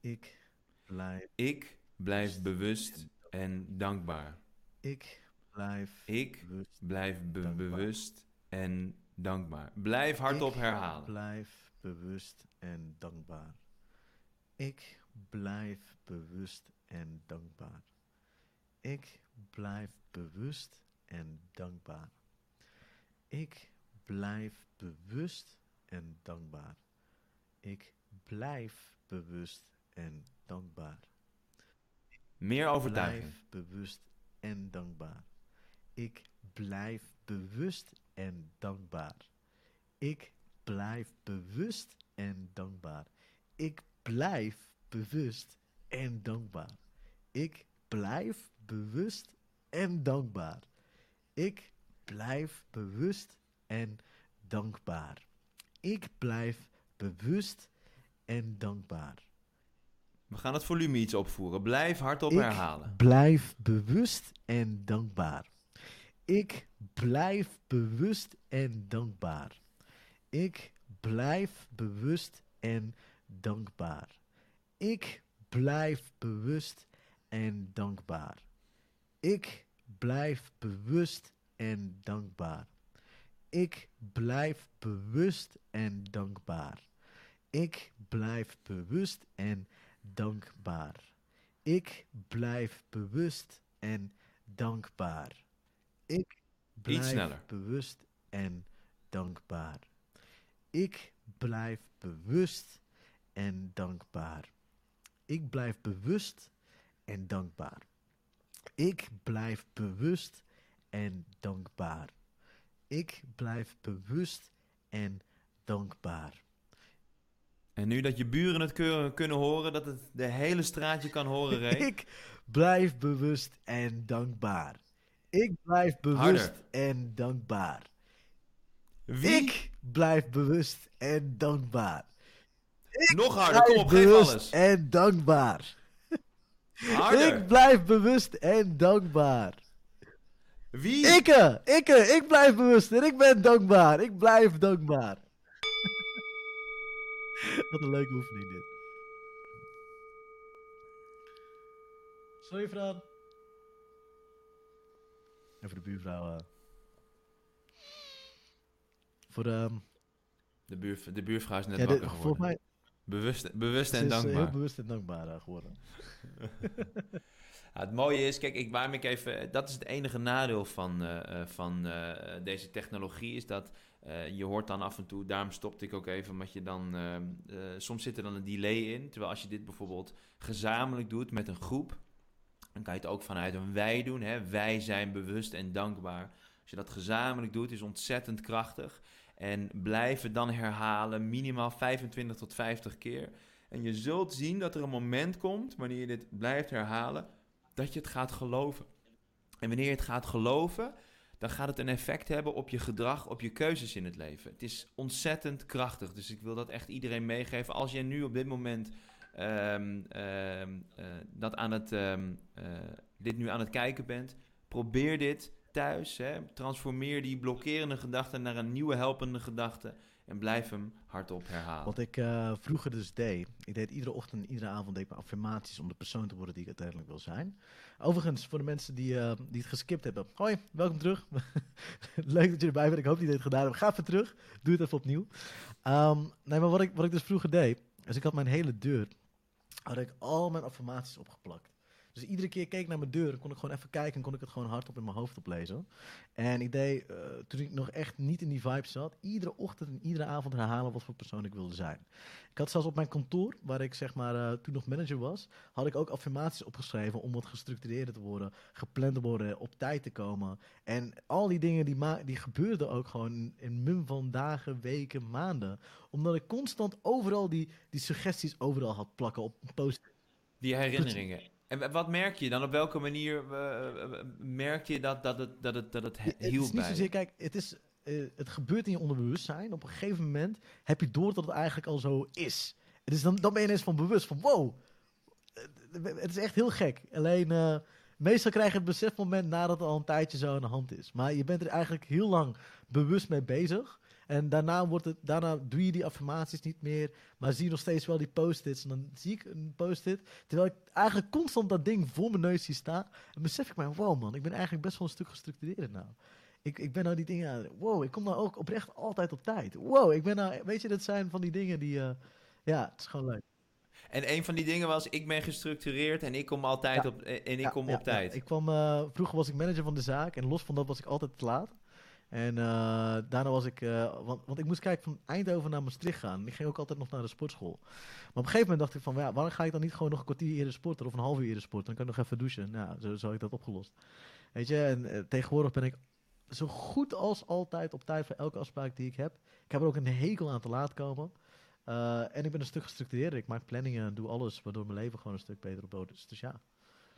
Ik blijf. Ik blijf bewust en dankbaar. Ik blijf. Ik blijf bewust en dankbaar. Blijf hardop herhalen. Ik blijf bewust en dankbaar. Ik blijf bewust en dankbaar. Ik blijf bewust en dankbaar. Ik blijf bewust en dankbaar. Ik blijf bewust en dankbaar. Meer overtuiging. Blijf bewust en dankbaar. Ik blijf bewust en dankbaar. Ik blijf bewust en dankbaar. Ik blijf bewust en dankbaar. Ik blijf bewust en dankbaar. Ik blijf bewust en dankbaar. Ik blijf bewust en dankbaar. We gaan het volume iets opvoeren. Blijf hardop ik herhalen. Blijf bewust en dankbaar. Ik blijf bewust en dankbaar. Ik blijf bewust en dankbaar. Ik blijf bewust en dankbaar. Ik blijf bewust en dankbaar. Ik blijf bewust en dankbaar. Ik blijf bewust en dankbaar. Ik blijf bewust en dankbaar. Ik blijf bewust en dankbaar. Ik blijf bewust en dankbaar. Ik blijf bewust en dankbaar. Ik blijf bewust en dankbaar. Ik blijf bewust en dankbaar. En nu dat je buren het kunnen horen, dat het de hele straatje kan horen, Ray. <laughs> ik blijf bewust en dankbaar. Ik blijf bewust en dankbaar. Wie? Ik blijf bewust en dankbaar. Ik Nog harder, kom op, geef alles. en dankbaar. Harder. Ik blijf bewust en dankbaar. Wie? Ikke, ikke, ik blijf bewust en ik ben dankbaar. Ik blijf dankbaar. <laughs> Wat een leuke oefening dit. Sorry, Fran. En voor de buurvrouw. Uh... Voor de... Um... De, buur, de buurvrouw is net ja, wakker geworden. Mij... Bewust, bewust en dankbaar. Is heel bewust en dankbaar uh, geworden. Ja, <laughs> het mooie is, kijk, ik, waarom ik even. Dat is het enige nadeel van, uh, van uh, deze technologie. Is dat uh, je hoort dan af en toe, daarom stopte ik ook even, omdat je dan. soms zit er dan een delay in. Terwijl als je dit bijvoorbeeld gezamenlijk doet met een groep. Dan kan je het ook vanuit een wij doen. Hè? Wij zijn bewust en dankbaar. Als je dat gezamenlijk doet, is ontzettend krachtig. En blijven dan herhalen, minimaal 25 tot 50 keer. En je zult zien dat er een moment komt, wanneer je dit blijft herhalen, dat je het gaat geloven. En wanneer je het gaat geloven, dan gaat het een effect hebben op je gedrag, op je keuzes in het leven. Het is ontzettend krachtig. Dus ik wil dat echt iedereen meegeven. Als jij nu op dit moment um, dat aan het, ehm, eh, dit nu aan het kijken bent, probeer dit thuis. Hè. Transformeer die blokkerende gedachten naar een nieuwe helpende gedachte. En blijf hem hardop herhalen. Wat ik uh, vroeger dus deed, ik deed iedere ochtend en iedere avond deed ik affirmaties om de persoon te worden die ik uiteindelijk wil zijn. Overigens, voor de mensen die, uh, die het geskipt hebben, hoi, welkom terug. <laughs> Leuk dat je erbij bent, ik hoop dat je dit gedaan hebt. Ga even terug, doe het even opnieuw. Um, nee, maar wat ik, wat ik dus vroeger deed, is ik had mijn hele deur, had ik al mijn affirmaties opgeplakt. Dus iedere keer keek ik naar mijn deur kon ik gewoon even kijken en kon ik het gewoon hardop in mijn hoofd oplezen. En ik deed, uh, toen ik nog echt niet in die vibe zat, iedere ochtend en iedere avond herhalen wat voor persoon ik wilde zijn. Ik had zelfs op mijn kantoor, waar ik zeg maar uh, toen nog manager was, had ik ook affirmaties opgeschreven om wat gestructureerder te worden, gepland te worden, op tijd te komen. En al die dingen die, die gebeurden ook gewoon in, mum van dagen, weken, maanden. Omdat ik constant overal die, die suggesties overal had plakken op post. Die herinneringen. En wat merk je dan? Op welke manier uh, merk je dat, dat, het, dat, het, dat het hielp Het is niet zozeer, kijk, het, is, uh, het gebeurt in je onderbewustzijn. Op een gegeven moment heb je door dat het eigenlijk al zo is. Dus dan, dan ben je ineens van bewust van, wow, het is echt heel gek. Alleen, meestal krijg je het besefmoment nadat het al een tijdje zo aan de hand is. Maar je bent er eigenlijk heel lang bewust mee bezig. En daarna, wordt het, daarna doe je die affirmaties niet meer, maar zie je nog steeds wel die post-its. En dan zie ik een post-it, terwijl ik eigenlijk constant dat ding voor mijn neus zie staan. En besef ik mij, wow man, ik ben eigenlijk best wel een stuk gestructureerder nou. Ik, ik ben nou die dingen, wow, ik kom nou ook oprecht altijd op tijd. Wow, ik ben nou, weet je, dat zijn van die dingen die, uh, ja, het is gewoon leuk. En een van die dingen was, ik ben gestructureerd en ik kom altijd op, en ik ja, kom ja, op tijd. Ik kwam, uh, vroeger was ik manager van de zaak en los van dat was ik altijd te laat. En uh, daarna was ik, uh, want, want ik moest kijken van Eindhoven naar Maastricht gaan. Ik ging ook altijd nog naar de sportschool. Maar op een gegeven moment dacht ik van, ja, waarom ga ik dan niet gewoon nog een kwartier eerder sporten of een half uur eerder sporten? Dan kan ik nog even douchen. Nou, zo, zo ik dat opgelost. Weet je, en uh, tegenwoordig ben ik zo goed als altijd op tijd voor elke afspraak die ik heb. Ik heb er ook een hekel aan te laat komen. en ik ben een stuk gestructureerder. Ik maak planningen en doe alles, waardoor mijn leven gewoon een stuk beter op orde is. Dus ja.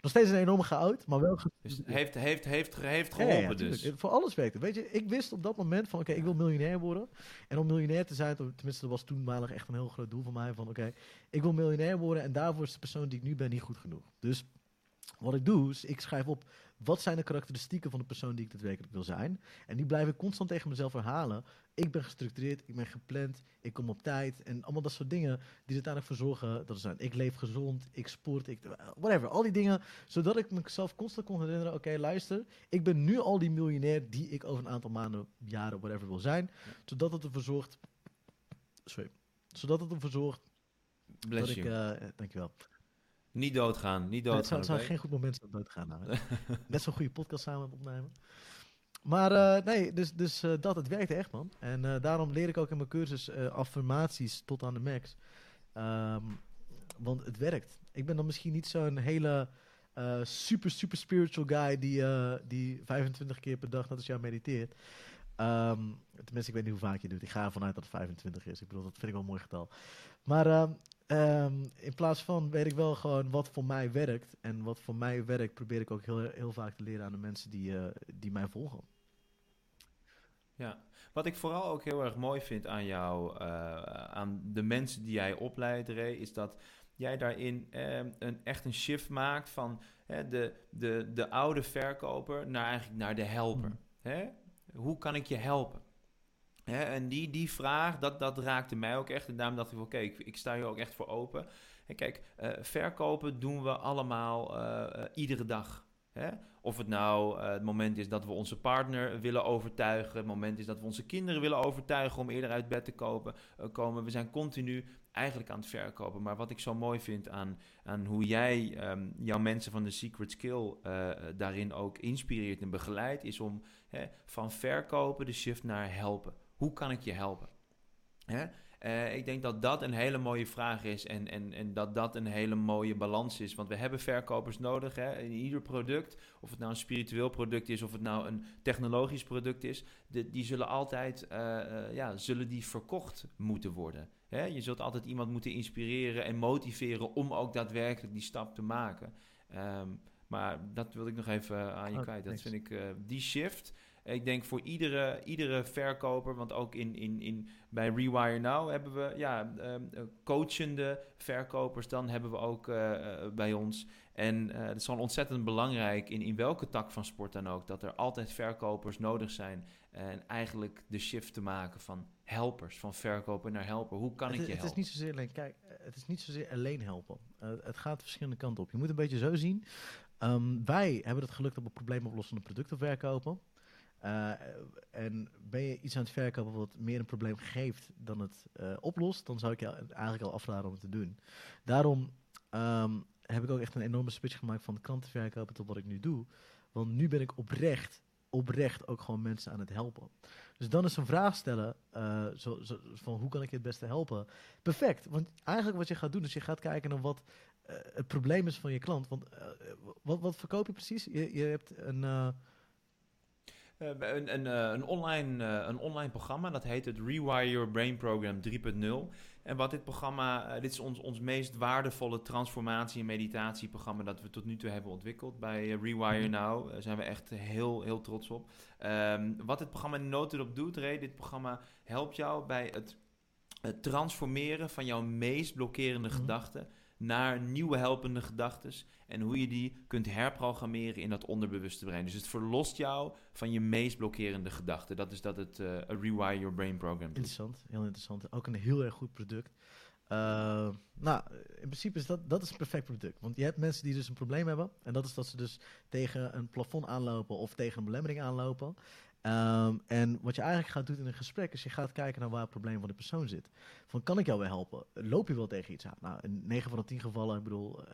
Nog steeds een enorme goud, maar wel... Dus heeft, heeft, heeft, heeft geholpen ja, ja, dus. Voor alles werkte. Weet je, ik wist op dat moment van, oké, okay, ik wil miljonair worden. En om miljonair te zijn, tenminste dat was toenmalig echt een heel groot doel van mij. Van, oké, okay, ik wil miljonair worden en daarvoor is de persoon die ik nu ben niet goed genoeg. Dus wat ik doe, is ik schrijf op wat zijn de karakteristieken van de persoon die ik daadwerkelijk wil zijn. En die blijf ik constant tegen mezelf herhalen. Ik ben gestructureerd, ik ben gepland, ik kom op tijd. En allemaal dat soort dingen die er uiteindelijk voor zorgen dat zijn. Ik leef gezond, ik sport, ik, whatever. Al die dingen, zodat ik mezelf constant kon herinneren. Oké, okay, luister, ik ben nu al die miljonair die ik over een aantal maanden, jaren, whatever wil zijn. Zodat het ervoor zorgt... Sorry. Zodat het ervoor zorgt... Bless dat you. ik, uh, dankjewel. Niet doodgaan, niet doodgaan. Nee, het zou, zou geen goed moment zijn om dood te gaan. Nou, <laughs> Net zo'n goede podcast samen opnemen. Maar uh, nee, dus, dus uh, dat, het werkte echt, man. En uh, daarom leer ik ook in mijn cursus affirmaties tot aan de max. Um, want het werkt. Ik ben dan misschien niet zo'n hele super, super spiritual guy die, die 25 keer per dag net als jou mediteert. Um, tenminste, ik weet niet hoe vaak je doet. Ik ga ervan uit dat het 25 is. Ik bedoel, dat vind ik wel een mooi getal. Maar uh, um, in plaats van weet ik wel gewoon wat voor mij werkt. En wat voor mij werkt, probeer ik ook heel, heel vaak te leren aan de mensen die, uh, die mij volgen. Ja, wat ik vooral ook heel erg mooi vind aan jou, uh, aan de mensen die jij opleidt, Ray, is dat jij daarin een, echt een shift maakt van de, de, de oude verkoper naar eigenlijk naar de helper. Mm. Hè? Hoe kan ik je helpen? Hè, en die, die vraag, dat, dat raakte mij ook echt. En daarom dacht ik, oké, ik, ik, sta hier ook echt voor open. En kijk, uh, verkopen doen we allemaal uh, uh, iedere dag. Hè? Of het nou het moment is dat we onze partner willen overtuigen, het moment is dat we onze kinderen willen overtuigen om eerder uit bed te kopen, komen. We zijn continu eigenlijk aan het verkopen. Maar wat ik zo mooi vind aan, aan hoe jij um, jouw mensen van de Secret Skill daarin ook inspireert en begeleidt, is om hè, van verkopen de shift naar helpen. Hoe kan ik je helpen? Hè? Uh, ik denk dat dat een hele mooie vraag is en, en, en dat dat een hele mooie balans is. Want we hebben verkopers nodig hè? in ieder product. Of het nou een spiritueel product is of het nou een technologisch product is. De, die zullen altijd uh, uh, ja, zullen die verkocht moeten worden. Hè? Je zult altijd iemand moeten inspireren en motiveren om ook daadwerkelijk die stap te maken. Um, maar dat wil ik nog even aan je oh, kwijt. Dat vind ik die shift Ik denk voor iedere, iedere verkoper, want ook in, in, in, bij Rewire Now hebben we ja, ehm, coachende verkopers. Dan hebben we ook bij ons. En het is gewoon ontzettend belangrijk in, in welke tak van sport dan ook, dat er altijd verkopers nodig zijn. En eigenlijk de shift te maken van helpers, van verkoper naar helper. Hoe kan ik je helpen? Het is niet zozeer alleen, kijk, het is niet zozeer alleen helpen. Uh, het gaat verschillende kanten op. Je moet een beetje zo zien. Um, wij hebben het geluk dat we probleemoplossende producten verkopen. Uh, en ben je iets aan het verkopen wat meer een probleem geeft dan het uh, oplost, dan zou ik je eigenlijk al afraden om het te doen. Daarom um, heb ik ook echt een enorme switch gemaakt van klantenverkopen tot wat ik nu doe. Want nu ben ik oprecht oprecht ook gewoon mensen aan het helpen. Dus dan is een vraag stellen uh, zo, zo, van hoe kan ik je het beste helpen? Perfect, want eigenlijk wat je gaat doen is je gaat kijken naar wat het probleem is van je klant. Want wat, wat verkoop je precies? Je, je hebt een... Uh, een, een, een, online, uh, een online programma, dat heet het Rewire Your Brain Program 3.0. En wat dit programma, uh, dit is ons, ons meest waardevolle transformatie- en meditatieprogramma dat we tot nu toe hebben ontwikkeld. Bij Rewire mhm. Now zijn we echt heel, heel trots op. Um, wat dit programma in op doet, Ray, dit programma helpt jou bij het, het transformeren van jouw meest blokkerende mm gedachten naar nieuwe helpende gedachten. En hoe je die kunt herprogrammeren in dat onderbewuste brein. Dus het verlost jou van je meest blokkerende gedachten. Dat is dat het uh, Rewire Your Brain program Interessant, heel interessant. Ook een heel erg goed product. Uh, nou, in principe is dat, dat is een perfect product. Want je hebt mensen die dus een probleem hebben. En dat is dat ze dus tegen een plafond aanlopen of tegen een belemmering aanlopen. Um, en wat je eigenlijk gaat doen in een gesprek is je gaat kijken naar waar het probleem van de persoon zit. Van kan ik jou wel helpen? Loop je wel tegen iets aan? Nou, in 9 van de 10 gevallen, ik bedoel, uh,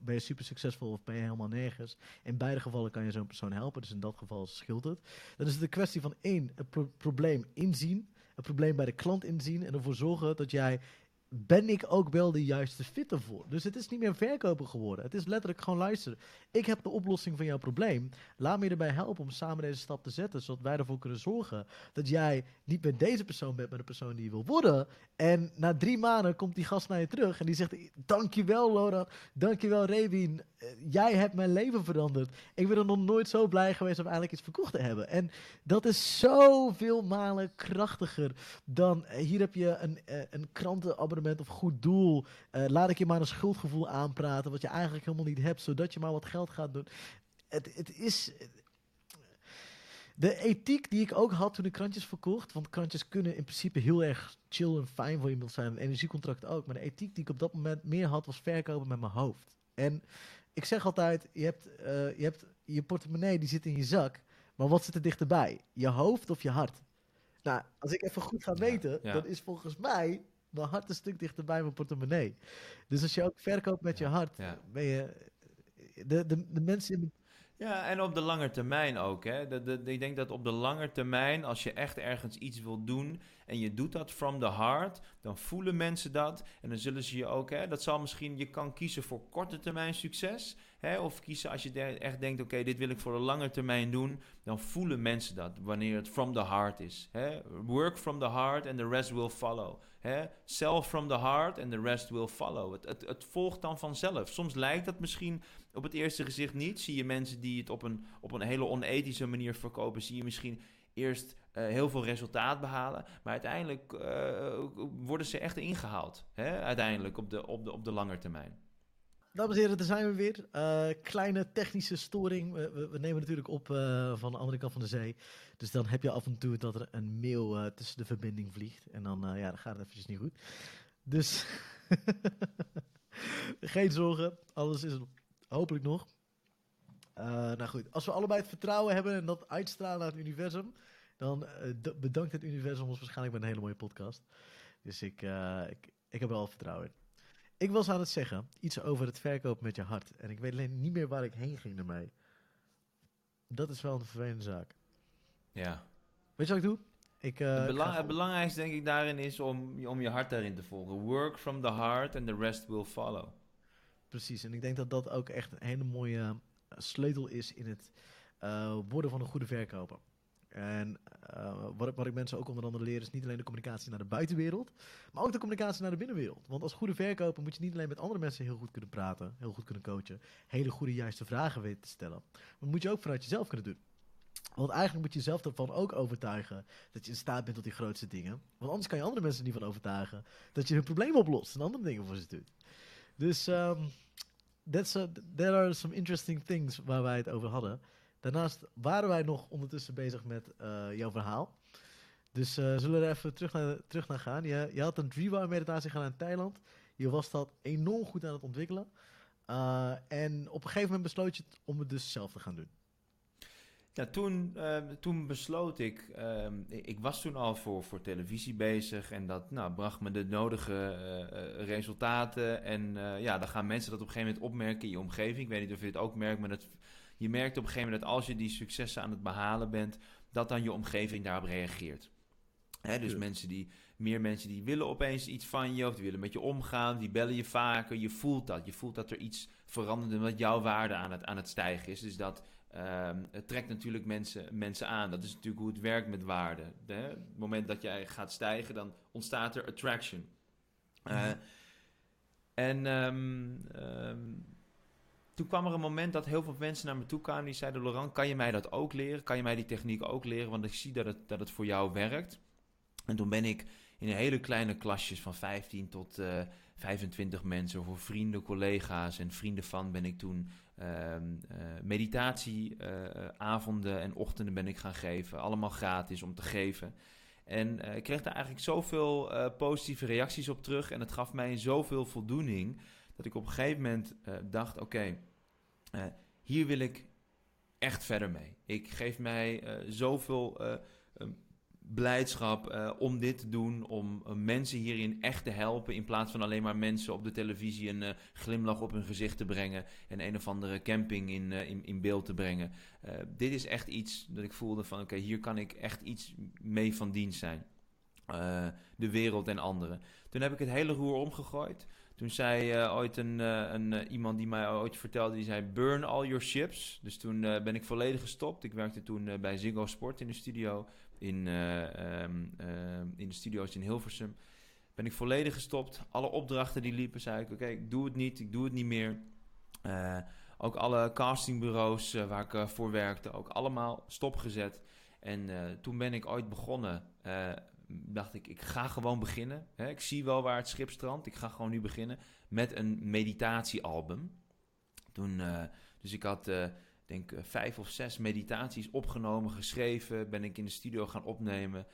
ben je super succesvol of ben je helemaal nergens? In beide gevallen kan je zo'n persoon helpen, dus in dat geval scheelt het. Dan is het een kwestie van één, het pro probleem inzien, het probleem bij de klant inzien en ervoor zorgen dat jij ben ik ook wel de juiste fit ervoor. Dus het is niet meer verkopen geworden. Het is letterlijk gewoon luisteren. Ik heb de oplossing van jouw probleem. Laat me je erbij helpen om samen deze stap te zetten. Zodat wij ervoor kunnen zorgen dat jij niet met deze persoon bent, maar de persoon die je wil worden. En na drie maanden komt die gast naar je terug en die zegt: Dankjewel, Laura. Dankjewel, Revin. Eh, jij hebt mijn leven veranderd. Ik ben er nog nooit zo blij geweest om eigenlijk iets verkocht te hebben. En dat is zoveel malen krachtiger dan eh, hier heb je een, eh, een krantenabonnement of goed doel. laat ik je maar een schuldgevoel aanpraten, wat je eigenlijk helemaal niet hebt, zodat je maar wat geld gaat doen. Het, het is. De ethiek die ik ook had toen ik krantjes verkocht. Want krantjes kunnen in principe heel erg chill en fijn voor iemand zijn. Een energiecontract ook. Maar de ethiek die ik op dat moment meer had, was verkopen met mijn hoofd. En ik zeg altijd, je hebt, uh, je hebt je portemonnee die zit in je zak, maar wat zit er dichterbij? Je hoofd of je hart? Nou, als ik even goed ga weten, dan is volgens mij mijn hart een stuk dichterbij mijn portemonnee. Dus als je ook verkoopt met je hart, ben je... De, de, de mensen in ja, en op de lange termijn ook. Hè. De, de, ik denk dat op de lange termijn, als je echt ergens iets wil doen en je doet dat from the heart, dan voelen mensen dat. En dan zullen ze je ook, hè, dat zal misschien, je kan kiezen voor korte termijn succes. Hè, of kiezen als je echt denkt, oké, dit wil ik voor de lange termijn doen. Dan voelen mensen dat wanneer het from the heart is. Hè. Work from the heart and the rest will follow. Hè? Sell from the heart and the rest will follow. Het, het, volgt dan vanzelf. Soms lijkt dat misschien op het eerste gezicht niet. Zie je mensen die het op een, op een hele onethische manier verkopen, zie je misschien eerst uh, heel veel resultaat behalen. Maar uiteindelijk uh, worden ze echt ingehaald. Hè? Uiteindelijk op de, op, de, op de lange termijn. Dames en heren, daar zijn we weer. Uh, kleine technische storing. We, we, nemen natuurlijk op van de andere kant van de zee. Dus dan heb je af en toe dat er een mail tussen de verbinding vliegt. En dan, ja, dan gaat het eventjes niet goed. Dus <laughs> geen zorgen, alles is hopelijk nog. Nou goed, als we allebei het vertrouwen hebben en dat uitstralen naar het universum, dan bedankt het universum ons waarschijnlijk met een hele mooie podcast. Dus ik, ik, ik heb er al vertrouwen in. Ik was aan het zeggen, iets over het verkopen met je hart. En ik weet alleen niet meer waar ik heen ging ermee. Dat is wel een vervelende zaak. Ja. Weet je wat ik doe? Ik, het, belang, het, belangrijkste denk ik daarin is om, om je hart daarin te volgen. Work from the heart and the rest will follow. Precies, en ik denk dat dat ook echt een hele mooie eh, sleutel is in het uh, worden van een goede verkoper. En uh, wat, wat, ik mensen ook onder andere leer is niet alleen de communicatie naar de buitenwereld, maar ook de communicatie naar de binnenwereld. Want als goede verkoper moet je niet alleen met andere mensen heel goed kunnen praten, heel goed kunnen coachen, hele goede juiste vragen weten te stellen, maar moet je ook vanuit jezelf kunnen doen. Want eigenlijk moet je jezelf ervan ook overtuigen dat je in staat bent tot die grootste dingen. Want anders kan je andere mensen niet van overtuigen dat je hun probleem oplost en andere dingen voor ze doet. Dus um, that's there are some interesting things waar wij het over hadden. Daarnaast waren wij nog ondertussen bezig met uh, jouw verhaal. Dus uh, zullen we er even terug naar, terug naar gaan. Je, je had een three meditatie gedaan in Thailand. Je was dat enorm goed aan het ontwikkelen. Uh, en op een gegeven moment besloot je om het dus zelf te gaan doen. Ja, toen, uh, toen besloot ik, uh, ik was toen al voor, voor televisie bezig en dat nou, bracht me de nodige resultaten. En ja, dan gaan mensen dat op een gegeven moment opmerken in je omgeving. Ik weet niet of je het ook merkt, maar dat, je merkt op een gegeven moment dat als je die successen aan het behalen bent, dat dan je omgeving daarop reageert. Dus mensen die, meer mensen die willen opeens iets van je of die willen met je omgaan, die bellen je vaker. Je voelt dat. Je voelt dat er iets verandert en dat jouw waarde aan het, aan het stijgen is. Dus dat um, het trekt natuurlijk mensen, mensen aan. Dat is natuurlijk hoe het werkt met waarde. Op het moment dat jij gaat stijgen, dan ontstaat er attraction. Uh, en um, um, toen kwam er een moment dat heel veel mensen naar me toe kwamen. Die zeiden, Laurent, kan je mij dat ook leren? Kan je mij die techniek ook leren? Want ik zie dat het, dat het voor jou werkt. En toen ben ik in hele kleine klasjes van 15 tot uh, 25 mensen... voor vrienden, collega's en vrienden van... ben ik toen uh, meditatieavonden en ochtenden ben ik gaan geven. Allemaal gratis om te geven. En ik kreeg daar eigenlijk zoveel positieve reacties op terug. En het gaf mij zoveel voldoening. Dat ik op een gegeven moment uh, dacht: oké, okay, hier wil ik echt verder mee. Ik geef mij zoveel blijdschap om dit te doen, om mensen hierin echt te helpen, in plaats van alleen maar mensen op de televisie een glimlach op hun gezicht te brengen en een of andere camping in, in, in beeld te brengen. dit is echt iets dat ik voelde van, oké, hier kan ik echt iets mee van dienst zijn. de wereld en anderen. Toen heb ik het hele roer omgegooid. Toen zei ooit een, een iemand die mij ooit vertelde, die zei burn all your ships. Dus toen ben ik volledig gestopt. Ik werkte toen bij Ziggo Sport in de studio in, um, uh, in de studio's in Hilversum. Ben ik volledig gestopt. Alle opdrachten die liepen, zei ik: Oké, ik doe het niet, ik doe het niet meer. Ook alle castingbureaus waar ik voor werkte, ook allemaal stopgezet. En toen ben ik ooit begonnen. Dacht ik, ik ga gewoon beginnen. Hè? Ik zie wel waar het schip strandt. Ik ga gewoon nu beginnen met een meditatiealbum. Toen, dus ik had denk uh, vijf of zes meditaties opgenomen, geschreven. Ben ik in de studio gaan opnemen.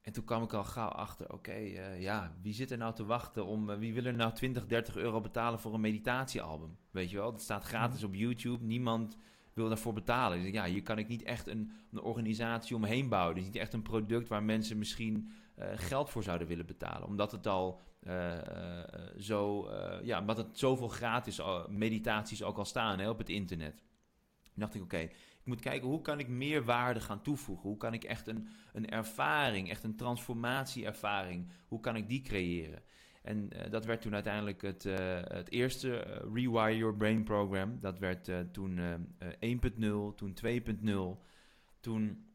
En toen kwam ik al gauw achter, oké, okay, uh, ja, wie zit er nou te wachten om, uh, wie wil er nou 20, 30 euro betalen voor een meditatiealbum? Weet je wel, dat staat gratis mhm. op YouTube, niemand wil daarvoor betalen. Dus ja, hier kan ik niet echt een, een organisatie omheen bouwen. Dus niet echt een product waar mensen misschien uh, geld voor zouden willen betalen. Omdat het al zo, ja, omdat het zoveel gratis meditaties ook al staan hè, op het internet. Toen dacht ik, oké, ik moet kijken hoe kan ik meer waarde gaan toevoegen? Hoe kan ik echt een, een ervaring, echt een transformatieervaring, hoe kan ik die creëren? En uh, dat werd toen uiteindelijk het, uh, het eerste uh, Rewire Your Brain program. Dat werd toen 1.0, toen 2.0. Toen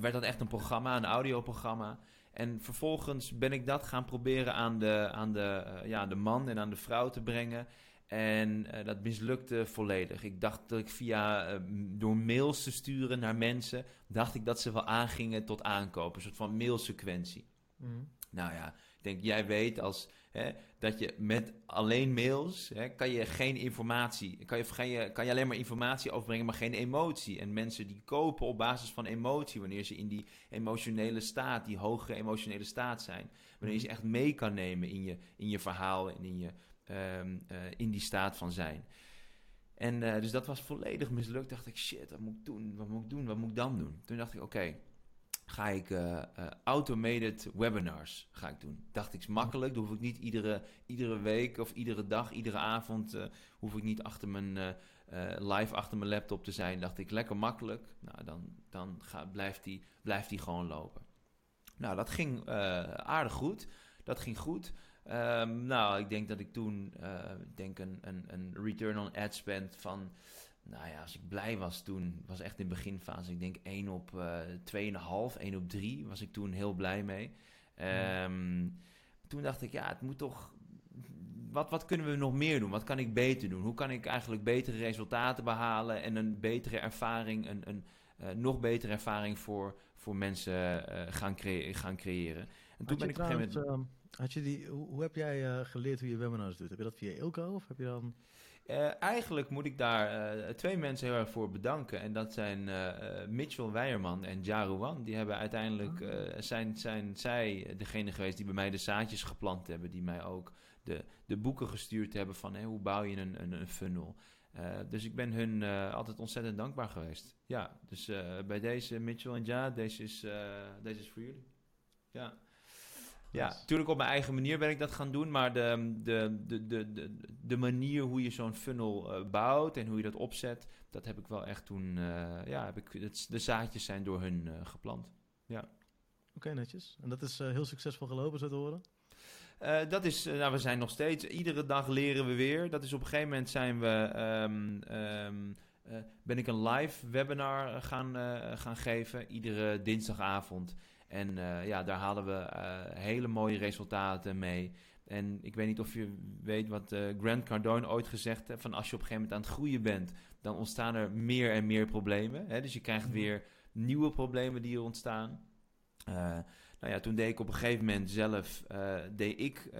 werd dat echt een programma, een audioprogramma. En vervolgens ben ik dat gaan proberen aan de, aan de, ja, de man en aan de vrouw te brengen. En uh, dat mislukte volledig. Ik dacht dat ik via, uh, door mails te sturen naar mensen, dacht ik dat ze wel aangingen tot aankopen. Een soort van mailsequentie. Mm. Nou ja, ik denk, jij weet als, hè, dat je met alleen mails, hè, kan je geen informatie, kan je, kan, je, kan je alleen maar informatie overbrengen, maar geen emotie. En mensen die kopen op basis van emotie, wanneer ze in die emotionele staat, die hogere emotionele staat zijn. Wanneer je ze echt mee kan nemen in je, in je verhaal en in je um, uh, in die staat van zijn. En uh, dus dat was volledig mislukt. Dacht ik, shit, wat moet ik doen? Wat moet ik doen? Wat moet ik dan doen? Toen dacht ik, oké, ga ik uh, automated webinars ga ik doen. Dacht ik, is makkelijk. Dan hoef ik niet iedere, iedere week of iedere dag, iedere avond, hoef ik niet achter mijn, live achter mijn laptop te zijn. Dacht ik, lekker makkelijk. Nou, dan, dan blijft, die, blijft die gewoon lopen. Nou, dat ging aardig goed. Dat ging goed. Um, nou, ik denk dat ik toen denk een, een, een return on ad spend van... Nou ja, als ik blij was toen, was echt in de beginfase. Ik denk 1 op uh, 2,5, 1 op 3 was ik toen heel blij mee. Um, toen dacht ik, ja, het moet toch... Wat, wat kunnen we nog meer doen? Wat kan ik beter doen? Hoe kan ik eigenlijk betere resultaten behalen en een betere ervaring, een, een, nog betere ervaring voor, voor mensen gaan, gaan creëren. En toen ben ik op een gegeven moment... Ehm, had je die, hoe, hoe heb jij geleerd hoe je webinars doet? Heb je dat via Ilko of heb je dan... Uh, eigenlijk moet ik daar uh, twee mensen heel erg voor bedanken. En dat zijn uh, Mitchell Weijerman en Jarouan. Die hebben uiteindelijk, ah. zijn, zijn zij degene geweest die bij mij de zaadjes geplant hebben. Die mij ook de, de boeken gestuurd hebben van hey, hoe bouw je een, een, een funnel. dus ik ben hun altijd ontzettend dankbaar geweest. Ja, dus bij deze Mitchell en Ja, deze is, deze is voor jullie. Ja. Ja, natuurlijk op mijn eigen manier ben ik dat gaan doen. Maar de, de, de, de, de, manier hoe je zo'n funnel uh, bouwt en hoe je dat opzet, dat heb ik wel echt toen. Uh, ja, heb ik, het, de zaadjes zijn door hun uh, geplant. Ja. Oké, netjes. En dat is heel succesvol gelopen, zo te horen? dat is, nou, we zijn nog steeds, iedere dag leren we weer. Dat is op een gegeven moment zijn we, um, um, ben ik een live webinar gaan, gaan geven, iedere dinsdagavond. En uh, ja, daar halen we uh, hele mooie resultaten mee. En ik weet niet of je weet wat uh, Grant Cardone ooit gezegd heeft: van als je op een gegeven moment aan het groeien bent, dan ontstaan er meer en meer problemen. Hè? Dus je krijgt mhm. weer nieuwe problemen die er ontstaan. Nou ja, toen deed ik op een gegeven moment zelf deed ik,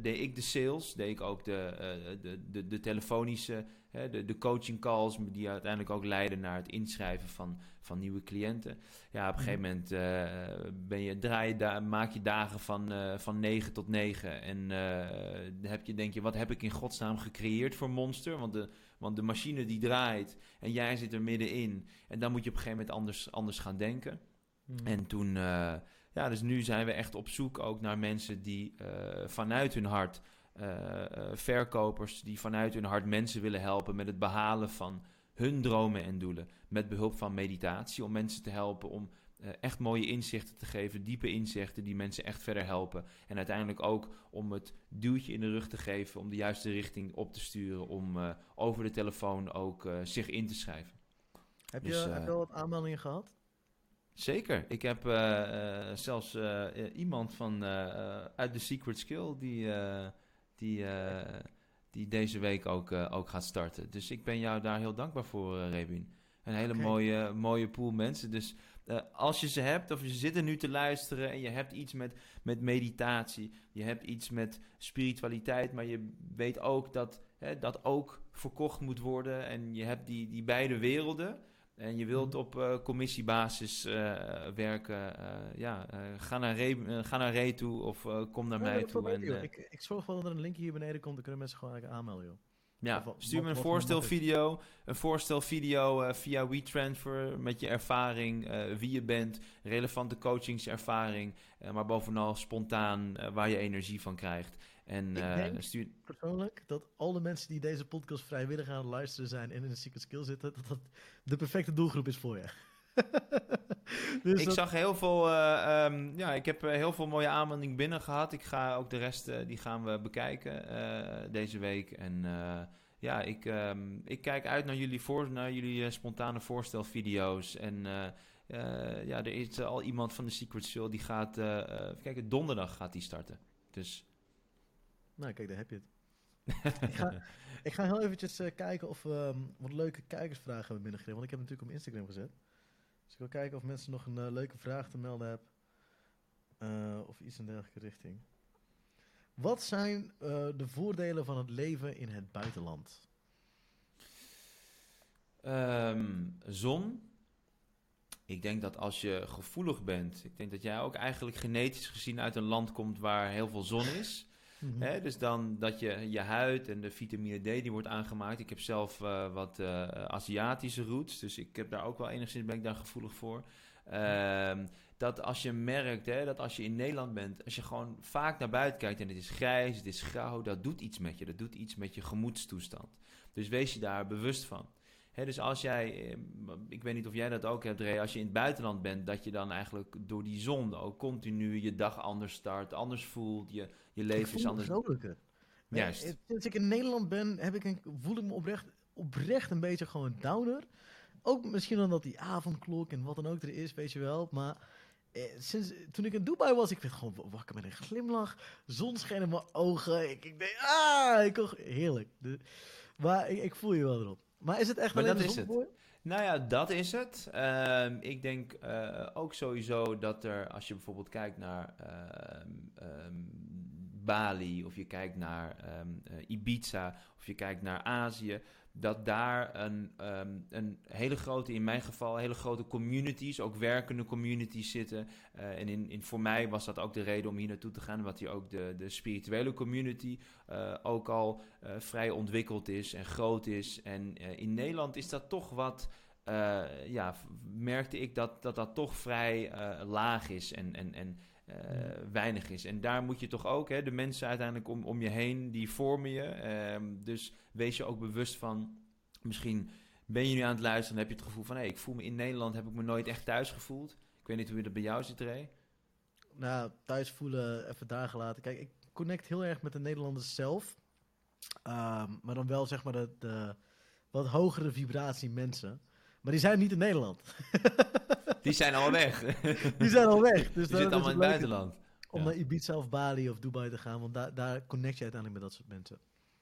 deed ik de sales, deed ik ook de, de, de, de telefonische de, de coaching calls die uiteindelijk ook leiden naar het inschrijven van, van nieuwe cliënten. Ja, op een gegeven mhm. moment ben je, draai je maak je dagen van, van 9 tot 9. En heb je, denk je, wat heb ik in godsnaam gecreëerd voor Monster? Want de, want de machine die draait en jij zit er middenin. En dan moet je op een gegeven moment anders, anders gaan denken. Mhm. En toen, ja, dus nu zijn we echt op zoek ook naar mensen die vanuit hun hart uh, verkopers die vanuit hun hart mensen willen helpen met het behalen van hun dromen en doelen. Met behulp van meditatie, om mensen te helpen om uh, echt mooie inzichten te geven, diepe inzichten die mensen echt verder helpen. En uiteindelijk ook om het duwtje in de rug te geven, om de juiste richting op te sturen, om uh, over de telefoon ook zich in te schrijven. Heb je, dus, heb je al wat aanmeldingen gehad? Zeker. Ik heb zelfs iemand van uit de Secret Skill die die, die deze week ook, ook gaat starten. Dus ik ben jou daar heel dankbaar voor, Rebin. Een hele okay. mooie, mooie pool mensen. Dus als je ze hebt, of je zit er nu te luisteren en je hebt iets met, met meditatie, je hebt iets met spiritualiteit, maar je weet ook dat hè, dat ook verkocht moet worden en je hebt die, die beide werelden en je wilt mhm. op uh, commissiebasis uh, werken, uh, ja, ga, naar Ray, ga naar Ray toe of kom naar mij toe. En, ik, ik zorg wel dat er een linkje hier beneden komt, dan kunnen mensen gewoon aanmelden, joh. Ja, of, stuur me een voorstelvideo, een voorstelvideo via WeTransfer met je ervaring, wie je bent, relevante coachingservaring, maar bovenal spontaan waar je energie van krijgt. En, ik denk stuur... persoonlijk dat alle mensen die deze podcast vrijwillig aan het luisteren zijn en in een secret skill zitten, dat dat de perfecte doelgroep is voor je. <laughs> dus ik zag heel veel, uh, um, ja, ik heb heel veel mooie aanmeldingen binnen gehad. Ik ga ook de rest, uh, die gaan we bekijken uh, deze week. En ja, ik, um, ik kijk uit naar jullie, voor, naar jullie spontane voorstelvideo's. En ja, er is al iemand van de Secret Show die gaat, even kijken, donderdag gaat die starten. Dus nou, kijk, daar heb je het. <laughs> ik, ga, ik, ga, heel eventjes uh, kijken of we um, wat leuke kijkersvragen hebben binnengekregen. Want ik heb natuurlijk op Instagram gezet. Dus ik wil kijken of mensen nog een uh, leuke vraag te melden hebben. Uh, of iets in dergelijke richting. Wat zijn de voordelen van het leven in het buitenland? Um, zon. Ik denk dat als je gevoelig bent, ik denk dat jij ook eigenlijk genetisch gezien uit een land komt waar heel veel zon is. Mhm. dus dan dat je je huid en de vitamine D die wordt aangemaakt. Ik heb zelf uh, wat uh, Aziatische roots, dus ik heb daar ook wel enigszins ben ik daar gevoelig voor. Uh, dat als je merkt, hè, dat als je in Nederland bent, als je gewoon vaak naar buiten kijkt en het is grijs, het is grauw, dat doet iets met je. Dat doet iets met je gemoedstoestand. Dus wees je daar bewust van dus als jij, eh, ik weet niet of jij dat ook hebt, Ray, als je in het buitenland bent, dat je dan eigenlijk door die zon ook continu je dag anders start, anders voelt, je, je leven is anders. Juist. Eh, sinds ik in Nederland ben, heb ik een, voel ik me oprecht, oprecht een beetje gewoon downer. Ook misschien omdat die avondklok en wat dan ook er is, weet je wel. Maar eh, sinds, toen ik in Dubai was, ik werd gewoon wakker met een glimlach. Zon scheen in mijn ogen. Ik, ik denk, ah, ik heerlijk. De, maar ik, ik, voel je wel erop. Maar is het echt Maar alleen dat de is het. voor? Nou ja, dat is het. Ehm, ik denk eh, ook sowieso dat er, als je bijvoorbeeld kijkt naar ehm, ehm, Bali, of je kijkt naar eh, Ibiza, of je kijkt naar Azië, dat daar een, ehm, een hele grote, in mijn geval, hele grote communities, ook werkende communities zitten. Eh, en in, in, voor mij was dat ook de reden om hier naartoe te gaan, omdat hier ook de, de spirituele community eh, ook al eh, vrij ontwikkeld is en groot is. En in Nederland is dat toch wat, ja, merkte ik dat dat, dat toch vrij laag is en, en, en eh, weinig is. En daar moet je toch ook, hè, de mensen uiteindelijk om, om je heen, die vormen je. Ehm, dus wees je ook bewust van, misschien ben je nu aan het luisteren en heb je het gevoel van, hé, ik voel me in Nederland, heb ik me nooit echt thuis gevoeld. Ik weet niet hoe dat bij jou zit, Ray. Nou, thuis voelen, even daar gelaten. Kijk, ik connect heel erg met de Nederlanders zelf. Ehm, maar dan wel zeg maar de, de wat hogere vibratie mensen. Maar die zijn niet in Nederland. <laughs> Die zijn al weg. die zijn al weg. Dus Die zitten allemaal in het buitenland. Om Ja. naar Ibiza of Bali of Dubai te gaan. Want daar, daar connect je uiteindelijk met dat soort mensen.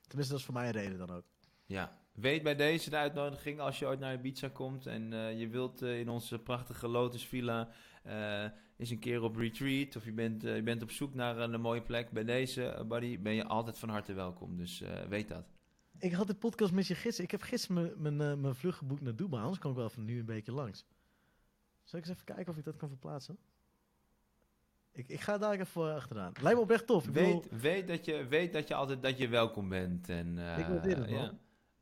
Tenminste, dat is voor mij een reden dan ook. Ja, weet bij deze de uitnodiging als je ooit naar Ibiza komt en eh, je wilt eh, in onze prachtige Lotus Villa eh eens een keer op retreat of je bent, je bent op zoek naar een, mooie plek. Bij deze, buddy, ben je altijd van harte welkom. Dus weet dat. Ik had de podcast met je gisteren. Ik heb gisteren mijn, mijn, eh, mijn vlucht geboekt naar Dubai. Anders kan ik wel van nu een beetje langs. Zal ik eens even kijken of ik dat kan verplaatsen? Ik, ik ga daar even achteraan. Lijkt me oprecht tof. Ik, bedoel, Weet, weet, dat je, weet dat je altijd dat je welkom bent. En, eh, ik waardeer het, man. ja.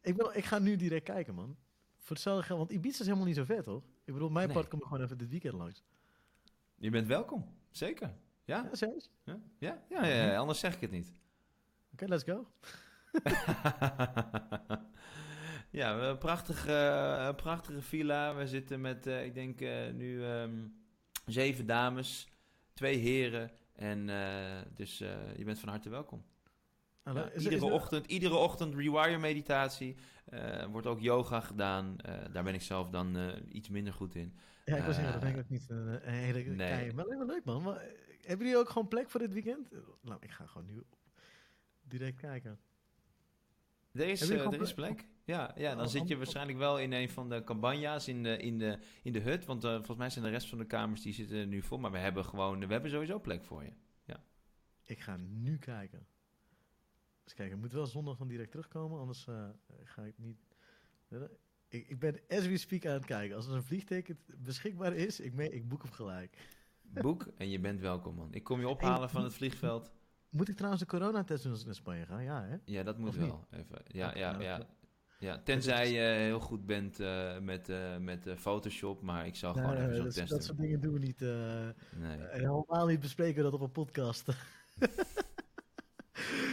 ik, wil, ik ga nu direct kijken, man. Voor hetzelfde geld. Want Ibiza is helemaal niet zo ver, toch? Ik bedoel, mijn Nee. part komt gewoon even dit weekend langs. Je bent welkom, zeker. Ja? Ja, serieus? Ja? Ja? Ja, ja, ja, anders zeg ik het niet. Oké, let's go. <laughs> ja, een prachtige, een prachtige villa. We zitten met, eh, ik denk eh, nu ehm, zeven dames, twee heren. En eh, dus je bent van harte welkom. Ah, Ja, is is iedere, er- ochtend, iedere ochtend rewire meditatie. Wordt ook yoga gedaan. Daar ben ik zelf dan iets minder goed in. Ja, ik was zeggen, dat denk ik ook niet een, hele nee. kei. Maar me leuk, man. Maar, hebben jullie ook gewoon plek voor dit weekend? Nou, ik ga gewoon nu direct kijken. Er is, eh, er is plek? Ja, ja dan Oh, zit je oh, waarschijnlijk wel in een van de cabanjas in de, in de, in de hut. Want eh, volgens mij zijn de rest van de kamers die zitten nu vol. Maar we hebben gewoon, we hebben sowieso plek voor je. Ik ga nu kijken. Dus kijk, ik moet wel zondag dan direct terugkomen, anders eh, ga ik niet... Ik, ik ben as we speak aan het kijken. Als er een vliegticket beschikbaar is, ik, me, ik boek hem gelijk. Boek en je bent welkom, man. Ik kom je <laughs> ophalen van het vliegveld. Moet ik trouwens de coronatest doen als ik naar Spanje ga? Ja, hè? Ja, dat moet Of niet? wel. Even. Ja, ja, nou, ja. ja. Tenzij je heel goed bent eh, met, eh, met eh, Photoshop. Maar ik zou gewoon even zo'n test dat soort dingen doen we niet. Nee. En helemaal niet bespreken we dat op een podcast. <laughs>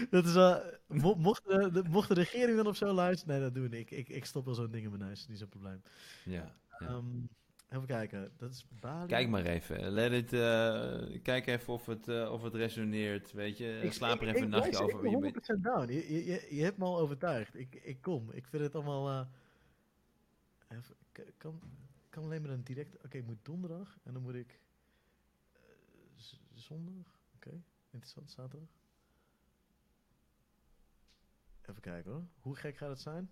dat is wel... mo- mocht, de, mocht de regering dan op zo luisteren... Nee, dat doen we niet. Ik, ik, ik stop wel zo'n ding in mijn neus. Dat is niet zo'n probleem. Ja. Ja. Ehm, even kijken. Dat is Bali. Kijk maar even. Let it, eh, kijk even of het, eh, of het resoneert. Weet je, Ik- slaap er ik- even een ik nachtje luister, over. Je Ik ben 100% down. Je, je, je, hebt me al overtuigd. Ik, ik kom. Ik vind het allemaal... eh, even, kan, kan alleen maar een direct... Oké, ik moet donderdag. En dan moet ik... zondag. Oké, interessant. Zaterdag. Even kijken hoor. Hoe gek gaat het zijn?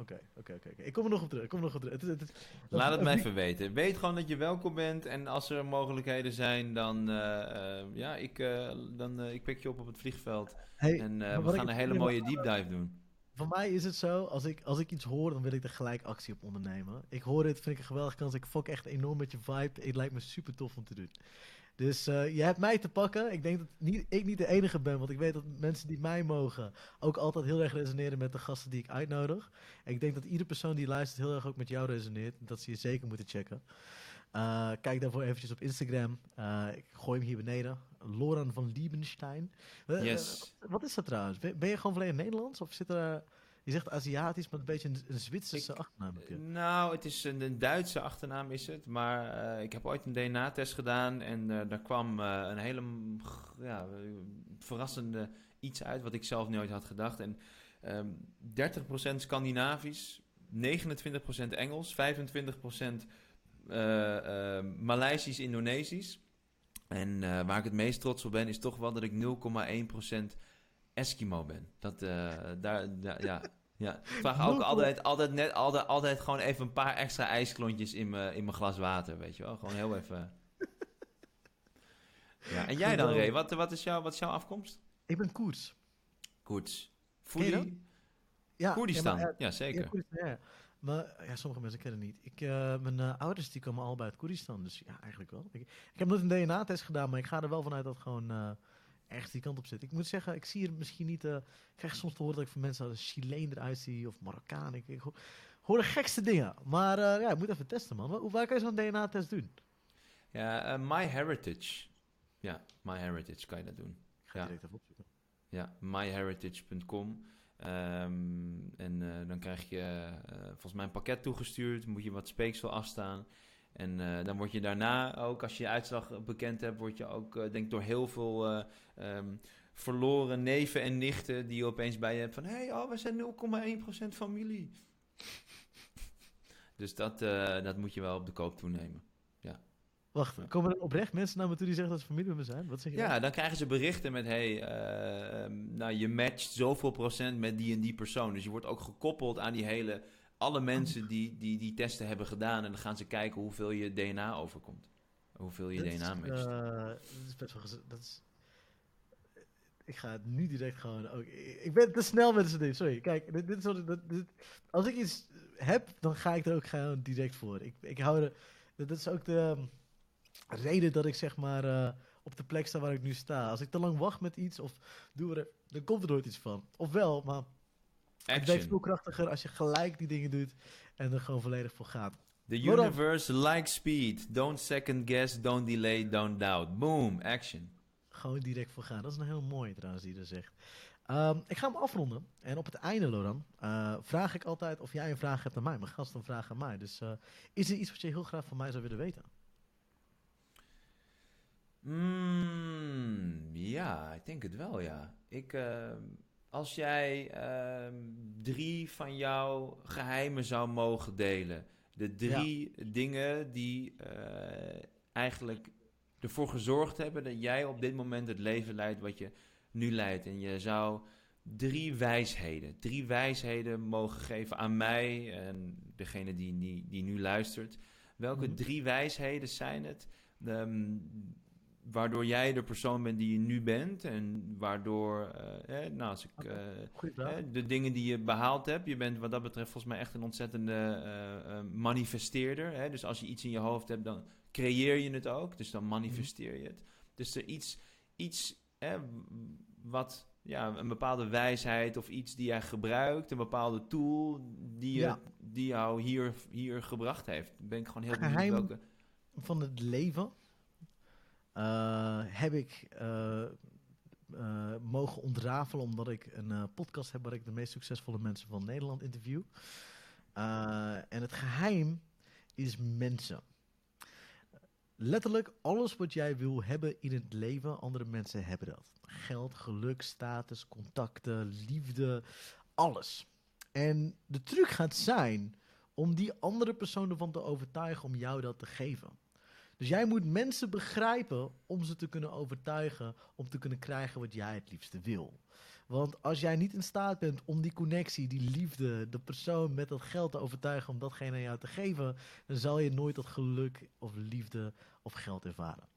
Oké, oké, oké. Ik kom er nog op terug. Ik kom er nog op terug. Het, het, Laat het vlieg- even weten. Weet gewoon dat je welkom bent. En als er mogelijkheden zijn, dan, eh, eh, ja, ik, eh, dan ik pik je op op het vliegveld. Hey, En we gaan een hele mooie deep dive doen. Voor mij is het zo, als ik, als ik iets hoor, dan wil ik er gelijk actie op ondernemen. Ik hoor dit, vind ik een geweldige kans. Ik fok echt enorm met je vibe. Het lijkt me super tof om te doen. Dus eh, je hebt mij te pakken. Ik denk dat niet, ik niet de enige ben, want ik weet dat mensen die mij mogen ook altijd heel erg resoneren met de gasten die ik uitnodig. En ik denk dat iedere persoon die luistert heel erg ook met jou resoneert. Dat ze je zeker moeten checken. Eh, kijk daarvoor eventjes op Instagram. Eh, ik gooi hem hier beneden. Loran van Liebenstein. Yes. wat is dat trouwens? Ben, ben je gewoon volledig Nederlands? Of zit er... Je zegt Aziatisch, maar een beetje een, een Zwitserse Ik- achternaam heb je. Nou, het is een, een Duitse achternaam is het. Maar eh, ik heb ooit een DNA-test gedaan. En eh, daar kwam eh, een hele ja, verrassende iets uit. Wat ik zelf nooit had gedacht. En ehm 30% Scandinavisch. 29% Engels. 25% eh eh Maleisisch, Indonesisch. En waar ik het meest trots op ben, is toch wel dat ik 0,1% Eskimo ben. Dat, daar, daar- ja, <laughs> Ja, <laughs> ik vraag ook altijd, altijd, net, altijd, altijd gewoon even een paar extra ijsklontjes in mijn in mijn glas water, weet je wel. Gewoon heel even... <laughs> Ja, en jij dan, Ray? Wat, wat, is jouw, wat is jouw afkomst? Ik ben Koers. Koers. Foodie? Ja, Koerdistan, ja, ja zeker. Ja, ja, Maar ja, sommige mensen kennen het niet. Ik, uh, mijn uh, ouders die komen allebei uit Koerdistan, dus ja, eigenlijk wel. Ik, ik heb nooit een DNA-test gedaan, maar ik ga er wel vanuit dat gewoon uh, ergens die kant op zit. Ik moet zeggen, ik zie er misschien niet... ik krijg soms te horen dat ik van mensen als Chileen eruit zie, of Marokkaan. Ik, ik hoor de gekste dingen. Maar ja, ik moet even testen, man. Waar, waar kan je zo'n DNA-test doen? Ja, MyHeritage. Ja, MyHeritage kan je dat doen. Ik ga ja. direct even opzoeken. Ja, myheritage.com. Um, en uh, dan krijg je uh, volgens mij een pakket toegestuurd. Moet je wat speeksel afstaan. En uh, dan word je daarna ook, als je je uitslag bekend hebt, word je ook, denk ik, door heel veel um, verloren neven en nichten die je opeens bij je hebt van: hé, hey, oh, we zijn 0,1% familie. <laughs> dus dat, dat moet je wel op de koop toenemen. Wacht, komen er oprecht mensen naar me toe die zeggen dat ze familie met me zijn? Wat zeg je? Ja, dan krijgen ze berichten met: hey, uh, nou, je matcht zoveel procent met die en die persoon. Dus je wordt ook gekoppeld aan die hele. Alle mensen die, die die testen hebben gedaan. En dan gaan ze kijken hoeveel je DNA overkomt. Hoeveel je dat DNA is, matcht. Uh, dat is best wel. Dat is, ik ga het nu direct gewoon. Ook, ik ben te snel met z'n Sorry. Kijk, dit, dit, dit, als ik iets heb, dan ga ik er ook gewoon direct voor. Ik, ik hou er. Dat is ook de reden dat ik zeg maar uh, op de plek sta waar ik nu sta. Als ik te lang wacht met iets of doe er, dan komt er nooit iets van. Ofwel, maar Action. het werkt veel krachtiger als je gelijk die dingen doet en er gewoon volledig voor gaat. The universe likes speed. Don't second guess, don't delay, don't doubt. Boom, action. Gewoon direct voor gaan. Dat is een heel mooi trouwens die er zegt. Um, ik ga hem afronden. En op het einde, Loran, uh, vraag ik altijd of jij een vraag hebt aan mij. Mijn gast een vraag aan mij. Dus uh, is er iets wat je heel graag van mij zou willen weten? Mm, ja, ik denk het wel, ja. Ik, uh, als jij uh, drie van jouw geheimen zou mogen delen, de drie ja. dingen die uh, eigenlijk ervoor gezorgd hebben dat jij op dit moment het leven leidt wat je nu leidt. En je zou drie wijsheden, drie wijsheden mogen geven aan mij en degene die, die, die nu luistert. Welke mm -hmm. drie wijsheden zijn het? Um, waardoor jij de persoon bent die je nu bent. En waardoor, uh, eh, nou, als ik, uh, de dingen die je behaald hebt. Je bent wat dat betreft volgens mij echt een ontzettende uh, manifesteerder. Hè? Dus als je iets in je hoofd hebt, dan creëer je het ook. Dus dan manifesteer je het. Dus er iets, iets wat, ja, een bepaalde wijsheid of iets die jij gebruikt. Een bepaalde tool die, je, ja. die jou hier, hier gebracht heeft. Ben ik gewoon heel benieuwd welke... van het leven heb ik uh, uh, mogen ontrafelen omdat ik een podcast heb waar ik de meest succesvolle mensen van Nederland interview. en het geheim is mensen. Letterlijk alles wat jij wil hebben in het leven, andere mensen hebben dat. Geld, geluk, status, contacten, liefde, alles. En de truc gaat zijn om die andere persoon ervan te overtuigen om jou dat te geven. Dus jij moet mensen begrijpen om ze te kunnen overtuigen, om te kunnen krijgen wat jij het liefste wil. Want als jij niet in staat bent om die connectie, die liefde, de persoon met dat geld te overtuigen om datgene aan jou te geven, dan zal je nooit dat geluk of liefde of geld ervaren.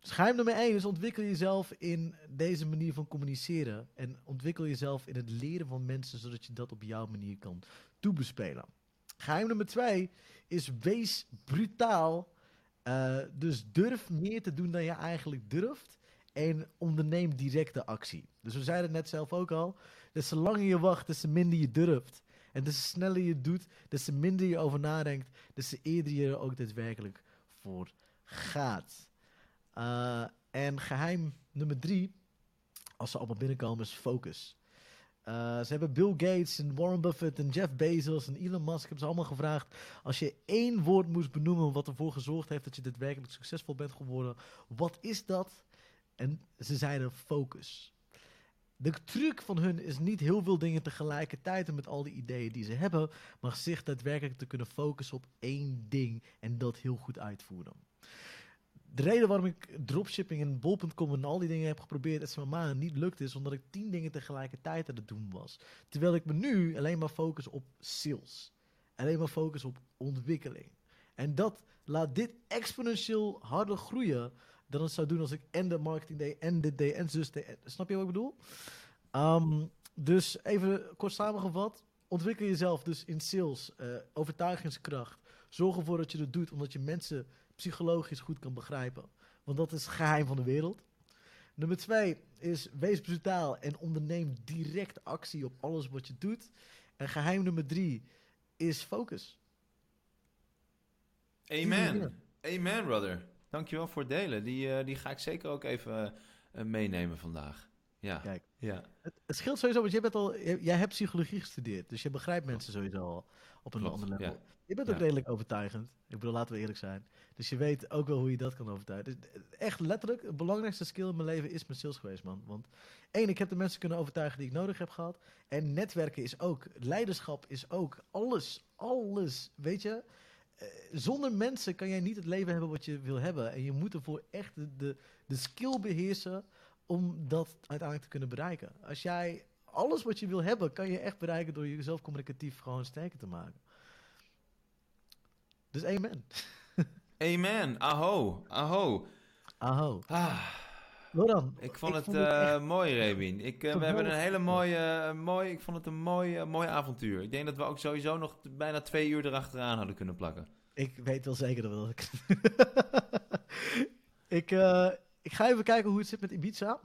Dus geheim nummer 1 is ontwikkel jezelf in deze manier van communiceren. En ontwikkel jezelf in het leren van mensen, zodat je dat op jouw manier kan toebespelen. Geheim nummer 2 is wees brutaal uh, dus durf meer te doen dan je eigenlijk durft. En onderneem directe actie. Dus we zeiden het net zelf ook al. Dus zolang je wacht, des te minder je durft. En des te sneller je doet, des te minder je over nadenkt. Des te eerder je er ook daadwerkelijk voor gaat. Uh, en geheim nummer drie, als ze allemaal binnenkomen, is focus. Uh, ze hebben Bill Gates en Warren Buffett en Jeff Bezos en Elon Musk hebben ze allemaal gevraagd. Als je één woord moest benoemen wat ervoor gezorgd heeft dat je daadwerkelijk succesvol bent geworden, wat is dat? En ze zeiden focus. De truc van hun is niet heel veel dingen tegelijkertijd en met al die ideeën die ze hebben, maar zich daadwerkelijk te kunnen focussen op één ding en dat heel goed uitvoeren. De reden waarom ik dropshipping en bol.com en al die dingen heb geprobeerd en ze maar niet lukt is omdat ik tien dingen tegelijkertijd aan het doen was. Terwijl ik me nu alleen maar focus op sales. Alleen maar focus op ontwikkeling. En dat laat dit exponentieel harder groeien dan het zou doen als ik en de marketing deed en dit deed en zus deed. Snap je wat ik bedoel? Um, dus even kort samengevat. Ontwikkel jezelf dus in sales, uh, overtuigingskracht. Zorg ervoor dat je het doet, omdat je mensen psychologisch goed kan begrijpen. Want dat is het geheim van de wereld. Nummer twee is wees brutaal en onderneem direct actie op alles wat je doet. En geheim nummer drie is focus. Amen. Amen, brother. Dankjewel voor het delen. Die, uh, die ga ik zeker ook even uh, meenemen vandaag. Ja. Kijk, ja. Het, het, scheelt sowieso, want jij, bent al, jij hebt psychologie gestudeerd. Dus je begrijpt mensen sowieso al op een Klopt, ander level. Ja. Je bent ook redelijk overtuigend. Ik bedoel, laten we eerlijk zijn. Dus je weet ook wel hoe je dat kan overtuigen. Dus echt letterlijk, het belangrijkste skill in mijn leven is mijn sales geweest, man. Want één, ik heb de mensen kunnen overtuigen die ik nodig heb gehad. En netwerken is ook, leiderschap is ook, alles, alles, weet je. Uh, zonder mensen kan jij niet het leven hebben wat je wil hebben. En je moet ervoor echt de, de, de skill beheersen om dat uiteindelijk te kunnen bereiken. Als jij alles wat je wil hebben, kan je echt bereiken door jezelf communicatief gewoon sterker te maken. Dus amen. amen. Aho. Aho. Aho. Ah. Ik vond ik het, vond het uh, mooi, Rebien. Ik, uh, we hebben een hele mooie, uh, mooi, ik vond het een mooi, mooi avontuur. Ik denk dat we ook sowieso nog bijna twee uur erachteraan hadden kunnen plakken. Ik weet wel zeker dat <laughs> ik. ik, ik ga even kijken hoe het zit met Ibiza.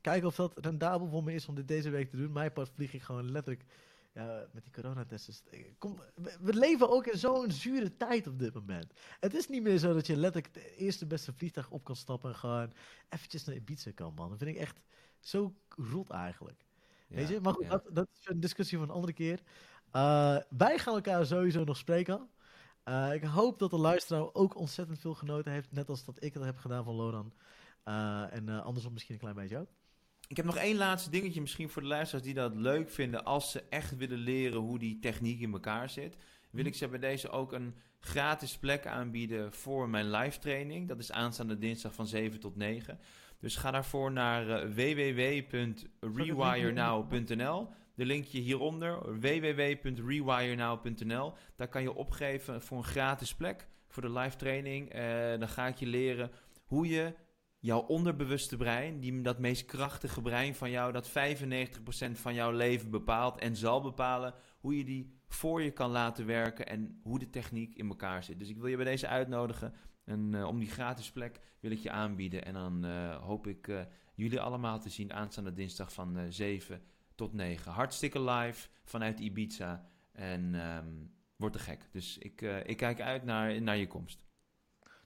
Kijken of dat rendabel voor me is om dit deze week te doen. Mijn part vlieg ik gewoon letterlijk ja, met die coronatesten. Kom, we leven ook in zo'n zure tijd op dit moment. Het is niet meer zo dat je letterlijk het eerste beste vliegtuig op kan stappen en gewoon eventjes naar Ibiza kan, man. Dat vind ik echt zo rot eigenlijk. Ja, Weet je? Maar goed, dat, dat, is een discussie van een andere keer. Uh, wij gaan elkaar sowieso nog spreken. Uh, ik hoop dat de luisteraar ook ontzettend veel genoten heeft, net als dat ik dat heb gedaan van Loran. Uh, en andersom misschien een klein beetje ook. Ik heb nog één laatste dingetje misschien voor de luisteraars die dat leuk vinden. Als ze echt willen leren hoe die techniek in elkaar zit. Wil ik ze bij deze ook een gratis plek aanbieden voor mijn live training. Dat is aanstaande dinsdag van 7 tot 9. Dus ga daarvoor naar uh, www.rewirenow.nl. De linkje hieronder, www.rewirenow.nl. Daar kan je opgeven voor een gratis plek voor de live training. Uh, dan ga ik je leren hoe je jouw onderbewuste brein, die, dat meest krachtige brein van jou, dat 95% van jouw leven bepaalt en zal bepalen, hoe je die voor je kan laten werken en hoe de techniek in elkaar zit. Dus ik wil je bij deze uitnodigen. En uh, om die gratis plek wil ik je aanbieden. En dan uh, hoop ik uh, jullie allemaal te zien aanstaande dinsdag van 7 tot 9. Hartstikke live vanuit Ibiza. En um, wordt te gek. Dus ik, ik kijk uit naar, naar je komst.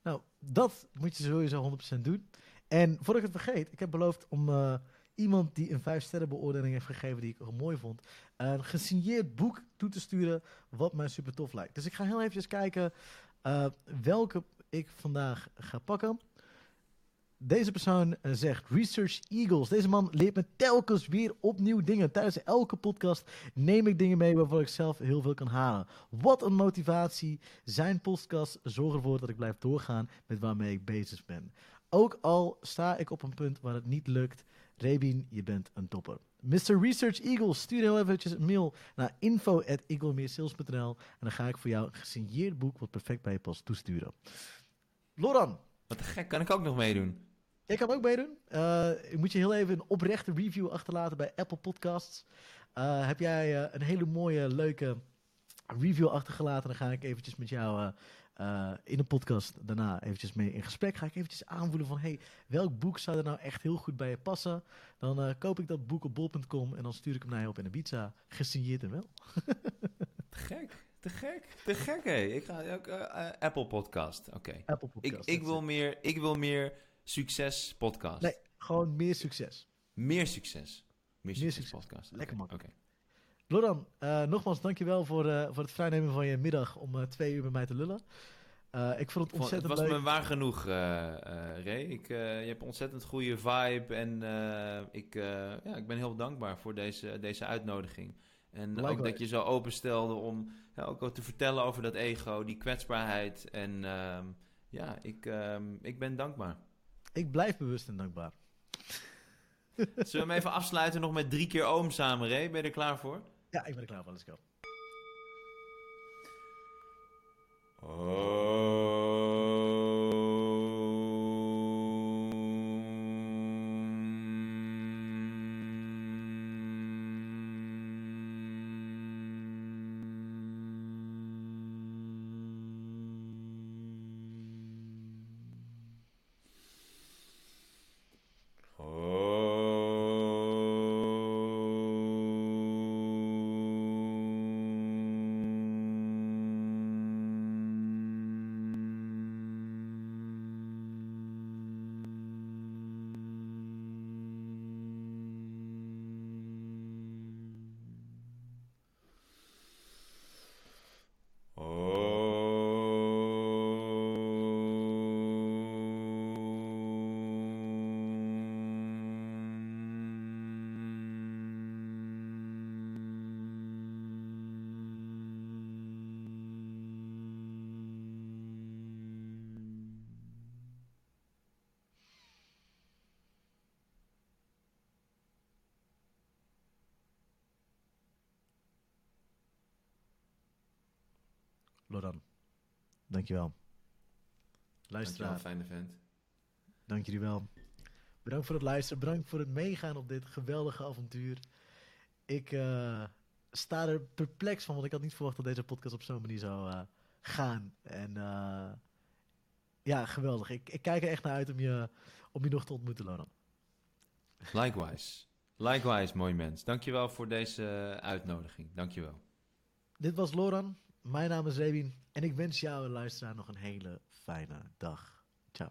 Nou, dat moet je sowieso 100% doen. En voordat ik het vergeet, ik heb beloofd om uh, iemand die een 5 sterren beoordeling heeft gegeven die ik mooi vond, een gesigneerd boek toe te sturen wat mij super tof lijkt. Dus ik ga heel even kijken uh, welke ik vandaag ga pakken. Deze persoon uh, zegt Research Eagles. Deze man leert me telkens weer opnieuw dingen. Tijdens elke podcast neem ik dingen mee waarvan ik zelf heel veel kan halen. Wat een motivatie. Zijn podcast zorgt ervoor dat ik blijf doorgaan met waarmee ik bezig ben. Ook al sta ik op een punt waar het niet lukt. Rebien, je bent een topper. Mr. Research Eagle, stuur heel eventjes een mail naar info.eaglemeersales.nl en dan ga ik voor jou een gesigneerd boek wat perfect bij je past toesturen. Loran. Wat gek, kan ik ook nog meedoen? Jij kan ook meedoen. Uh, ik moet je heel even een oprechte review achterlaten bij Apple Podcasts. Uh, heb jij uh, een hele mooie, leuke review achtergelaten, dan ga ik eventjes met jou uh, in de podcast daarna eventjes mee in gesprek. Ga ik eventjes aanvoelen van, hey, welk boek zou er nou echt heel goed bij je passen? Dan uh, koop ik dat boek op bol.com en dan stuur ik hem naar je op in pizza. Gesigneerd en wel. <laughs> te gek, te gek, te gek, hé. Ik ga ook uh, Apple Podcast, oké. Okay. Apple Podcast. Ik, ik wil meer, ik wil meer succes podcast. Nee, gewoon meer succes. Meer succes. Meer succes, meer succes. podcast. Lekker makkelijk. Oké. Okay. Loran, uh, nogmaals dankjewel voor, uh, voor het vrijnemen van je middag om uh, twee uur met mij te lullen. ik vond het ontzettend Het was leuk. me waar genoeg, Ray. Ik, je hebt een ontzettend goede vibe en ik, ja, ik ben heel dankbaar voor deze, deze uitnodiging. En Likewise. ook dat je zo openstelde om ja, ook te vertellen over dat ego, die kwetsbaarheid en... Ehm, ja, ik, ehm, ik ben dankbaar. Ik blijf bewust en dankbaar. Zullen we hem even afsluiten nog met drie keer oom samen, Ray? Ben je er klaar voor? Ja, ik ben er klaar voor. Let's go. Loran, dankjewel. Dankjewel, Luisteraar, fijne vent. dank jullie wel. Bedankt voor het luisteren, bedankt voor het meegaan op dit geweldige avontuur. Ik eh, sta er perplex van, want ik had niet verwacht dat deze podcast op zo'n manier zou eh, gaan. En eh, ja, geweldig. Ik, ik kijk er echt naar uit om je, om je nog te ontmoeten, Loran. Likewise. Likewise, mooi mens. Dankjewel voor deze uitnodiging. Dankjewel. Dit was Loran, mijn naam is Rebien en ik wens jou, luisteraar, nog een hele fijne dag. Ciao.